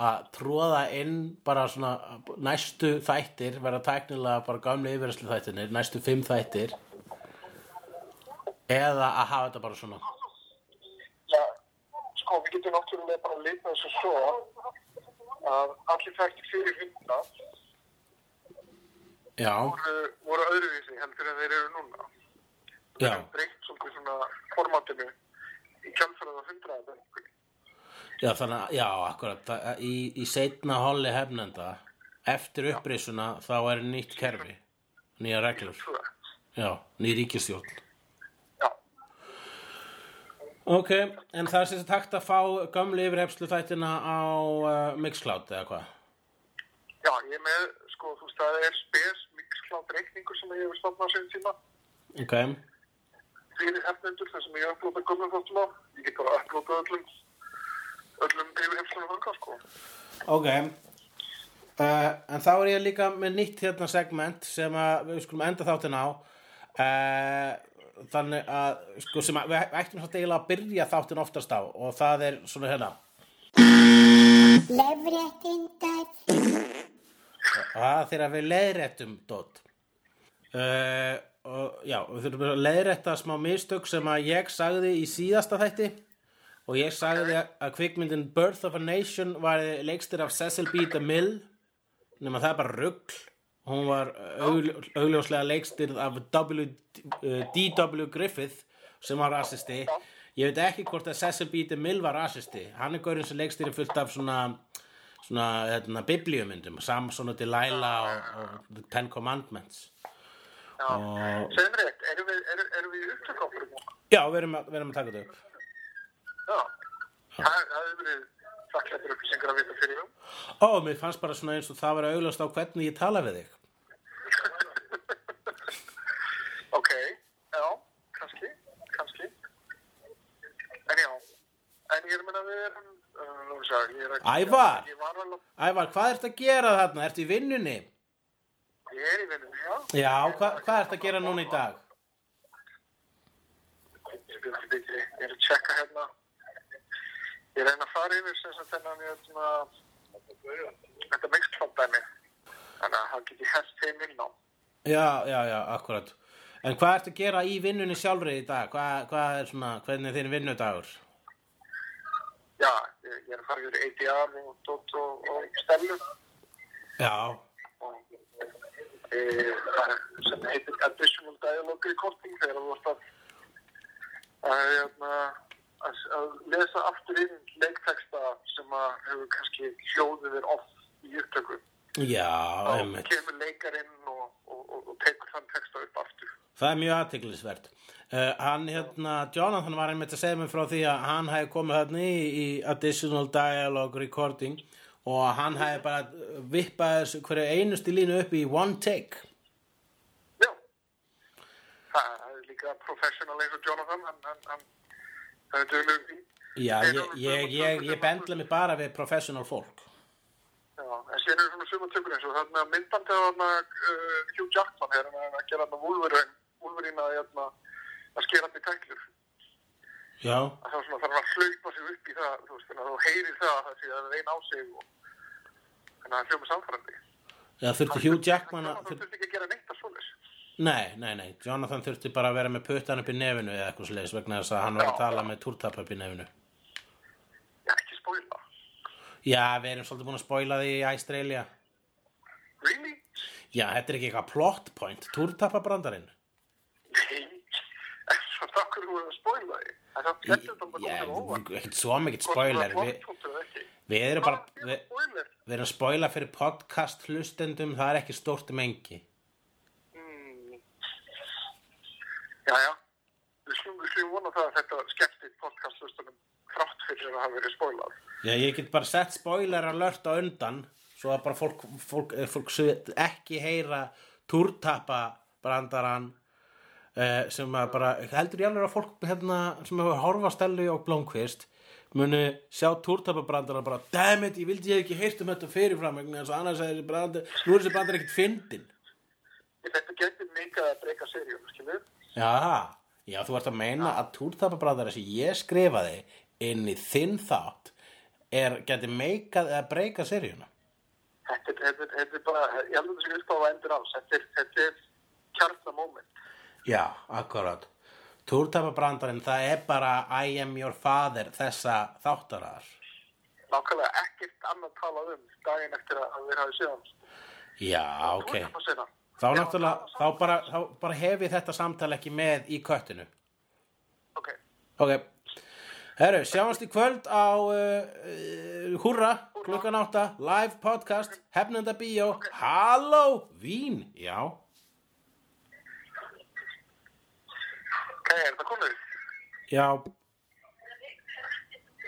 Að tróða inn bara svona næstu þættir, vera tæknilega bara gamli yfirherslu þættinir, næstu fimm þættir, eða að hafa þetta bara svona. Sko, við getum náttúrulega bara að leita þessu svo að allir þættir fyrir hundna Já, voru, voru öðruvísi heldur en þeir eru núna. já, Þeir hafa breytt svolítið svona formatinu í kjálfærað á hundraða já, þannig að, já, akkurat, það- í, í setna holli hefnenda, eftir upprisuna, þá er nýtt kerfi, nýja reglur, já, ný ríkistjórn. Ok, en það er sagt hægt að fá gömlu yfirhefslu þættina á uh, Mixcloud eða hvað? já, ég er með, sko, þú veist, það er spes mixklátt reikningur sem ég hefur stofnað sinni tíma Ok, fyrir hefnendur þar sem ég upplóta gömum þáttum á. Ég get bara upplóta öllum, öllum yfirhefslunum þangað, sko. ok. Uh, en þá er ég líka með nýtt hérna segment sem að við skulum enda þáttin á. Uh, þannig að, sko, sem að við ættum satt eiginlega að byrja þáttin oftast á og það er svona hérna. Lefréttindar. Það þegar við leiðréttum dót. Uh, og já, við þurfum að leiðrétta smá mistök sem að ég sagði í síðasta þætti og ég sagði að kvikmyndin Birth of a Nation var leikstir af Cecil B. DeMille nema það er bara rugl hún var augl, augljóslega leikstir af w, D.W. Griffith sem var rasisti. Ég veit ekki hvort að Cecil B. DeMille var rasisti. Hann er gaurinn sem leikstir fullt af svona svona hérna, biblíumyndum Samson og Delilah og, og Ten Commandments. Já, Og- segðu mér eitt, erum við, erum, erum við í upptökáfyrir? Já, við erum, við erum að taka þetta upp. Já, það hefur verið þakklættur upplýsingar að vita fyrir um. Ó, mér fannst bara svona eins og það var augljóst á hvernig ég tala við þig Ok, já, kannski, kannski. En já, en ég er að minna við erum, uh, nú sé ég, ég er að... Ævar! Alveg, Ævar, hvað ertu að gera þarna? Ertu í vinnunni? ég er í vinnunni, já. Já, hva, hvað ertu að gera núna í dag? Er ég er að tjekka hérna. Ég reyna að fara yfir sem þennan, svona, þetta mixcloud dæmi. Þannig að hann geti hest heim inn á. Já, já, já, akkurat En hvað ertu að gera í vinnunni sjálfri í dag? Hvað, hvað er svona, hvernig er þinn vinnudagur? Já, ég, er að fara yfir ADR og Dótt og, og Stellu. Já, og e, sem heitir additional dialogue recording þegar þú vorst að að, hérna, að, að lesa aftur inn leikteksta sem að hefur kannski hljóðið þér off í upptöku. Já, einmitt. kemur leikarinn og, og, og, og tekur þann teksta upp aftur. Það er mjög aðtiklisvert. Uh, hann hérna, Jonathan var einmitt að segja mig frá því að hann hefði komið þarna í, í additional dialogue recording og hann hefði bara vippað þessu hverju einustu línu upp í one take. Já, það er líka professional eins og Jonathan, hann, hann, hann, hann er dögulegur því. Já, ég, ég, ég, ég bendla mig bara við professional fólk. Já, en síðan eru svona sumatökur eins og þarna myndbandi af þarna uh, Hugh Jackman er hann að gera Wolverine að, hérna, að skera hann í tæklur. Já, Að það svona þarf hann að hlaupa sig upp í það, þú veist, þannig að þú heyrir það að það sé að reyna á sig og þannig að það hljóma samfærandi. já þurfti Hugh Jackman að... Það þurfti ekki að gera neitt að svoleiðis. Nei, nei, nei, Jonathan þurfti bara að vera með puttan upp í nefinu eða eitthvað sliðis vegna þess að hann var að tala með túrtap upp í nefinu. Já, ekki spóila. Já, við erum svolítið búin að spoila því í Australia. Really? Já, þetta er ekki eitthvað plot point, túrtapabrandarinn. Nei. Svo takkur þú að spóila því. Þetta er bara Já, komið óvart. ekkert svo mikið spoiler. Við, erum bara, við, erum að spoila fyrir podcast hlustendum, það er ekki stórt mengi. Mm. Já, já. Við slum vona það að þetta skemmti podcastustunum þrátt fyrir að hafa verið spóilað. Já, ég get bara sett spoiler alert á undan, svo að bara fólk, fólk, eh, fólk ekki heyra túrtapabrandarann uh, sem að bara, heldur ég alveg að fólk hérna, sem hefur horfa Stellu og Blómkvist muni sjá túrtapabrandarann bara, dammit, ég vildi ég ekki heyrt um þetta fyrirfram, þess að annars er brandar, nú er þessi brandar ekkert fyndin. Þetta getur mikið að breyka seríum, skilur? Já, já, þú ert að meina að túrtapabræðara sem ég skrifaði inn í þinn þátt er, geti meikað eða breyka seríuna. Þetta er, þetta er, þetta er bara, ég held að þetta sé upp á að endur ás. Þetta er, er kjarta moment. Já, akkurat. Túrtapabrandarinn, það er bara I am your father þessa þáttarar. Nákvæmlega ekkert annað talað um daginn eftir að við hafið séðan. Já, ok. Þú Þá náttúrulega, þá bara, þá bara hef ég þetta samtal ekki með í köttinu. Ok, Ok. Herru, sjáumst í kvöld á uh, uh, Húrra, klukkan átta, live podcast, hefnenda bíó, halló, vín, já. ok, er þetta komið? Já,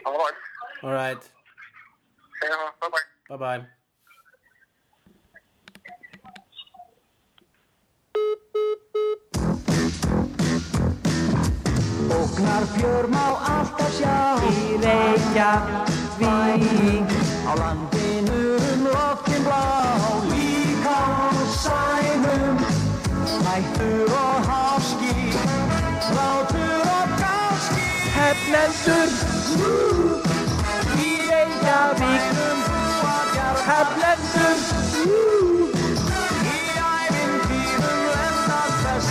Það var, alright, segja það, bye bye. bye bye. Óknar fjör má alltaf sjá Í Reykjavík. Á landinu um loftin blá Líka á sænum Hættur og háski Látur og gáski Hefnendur Í Reykjavík. Hefnendur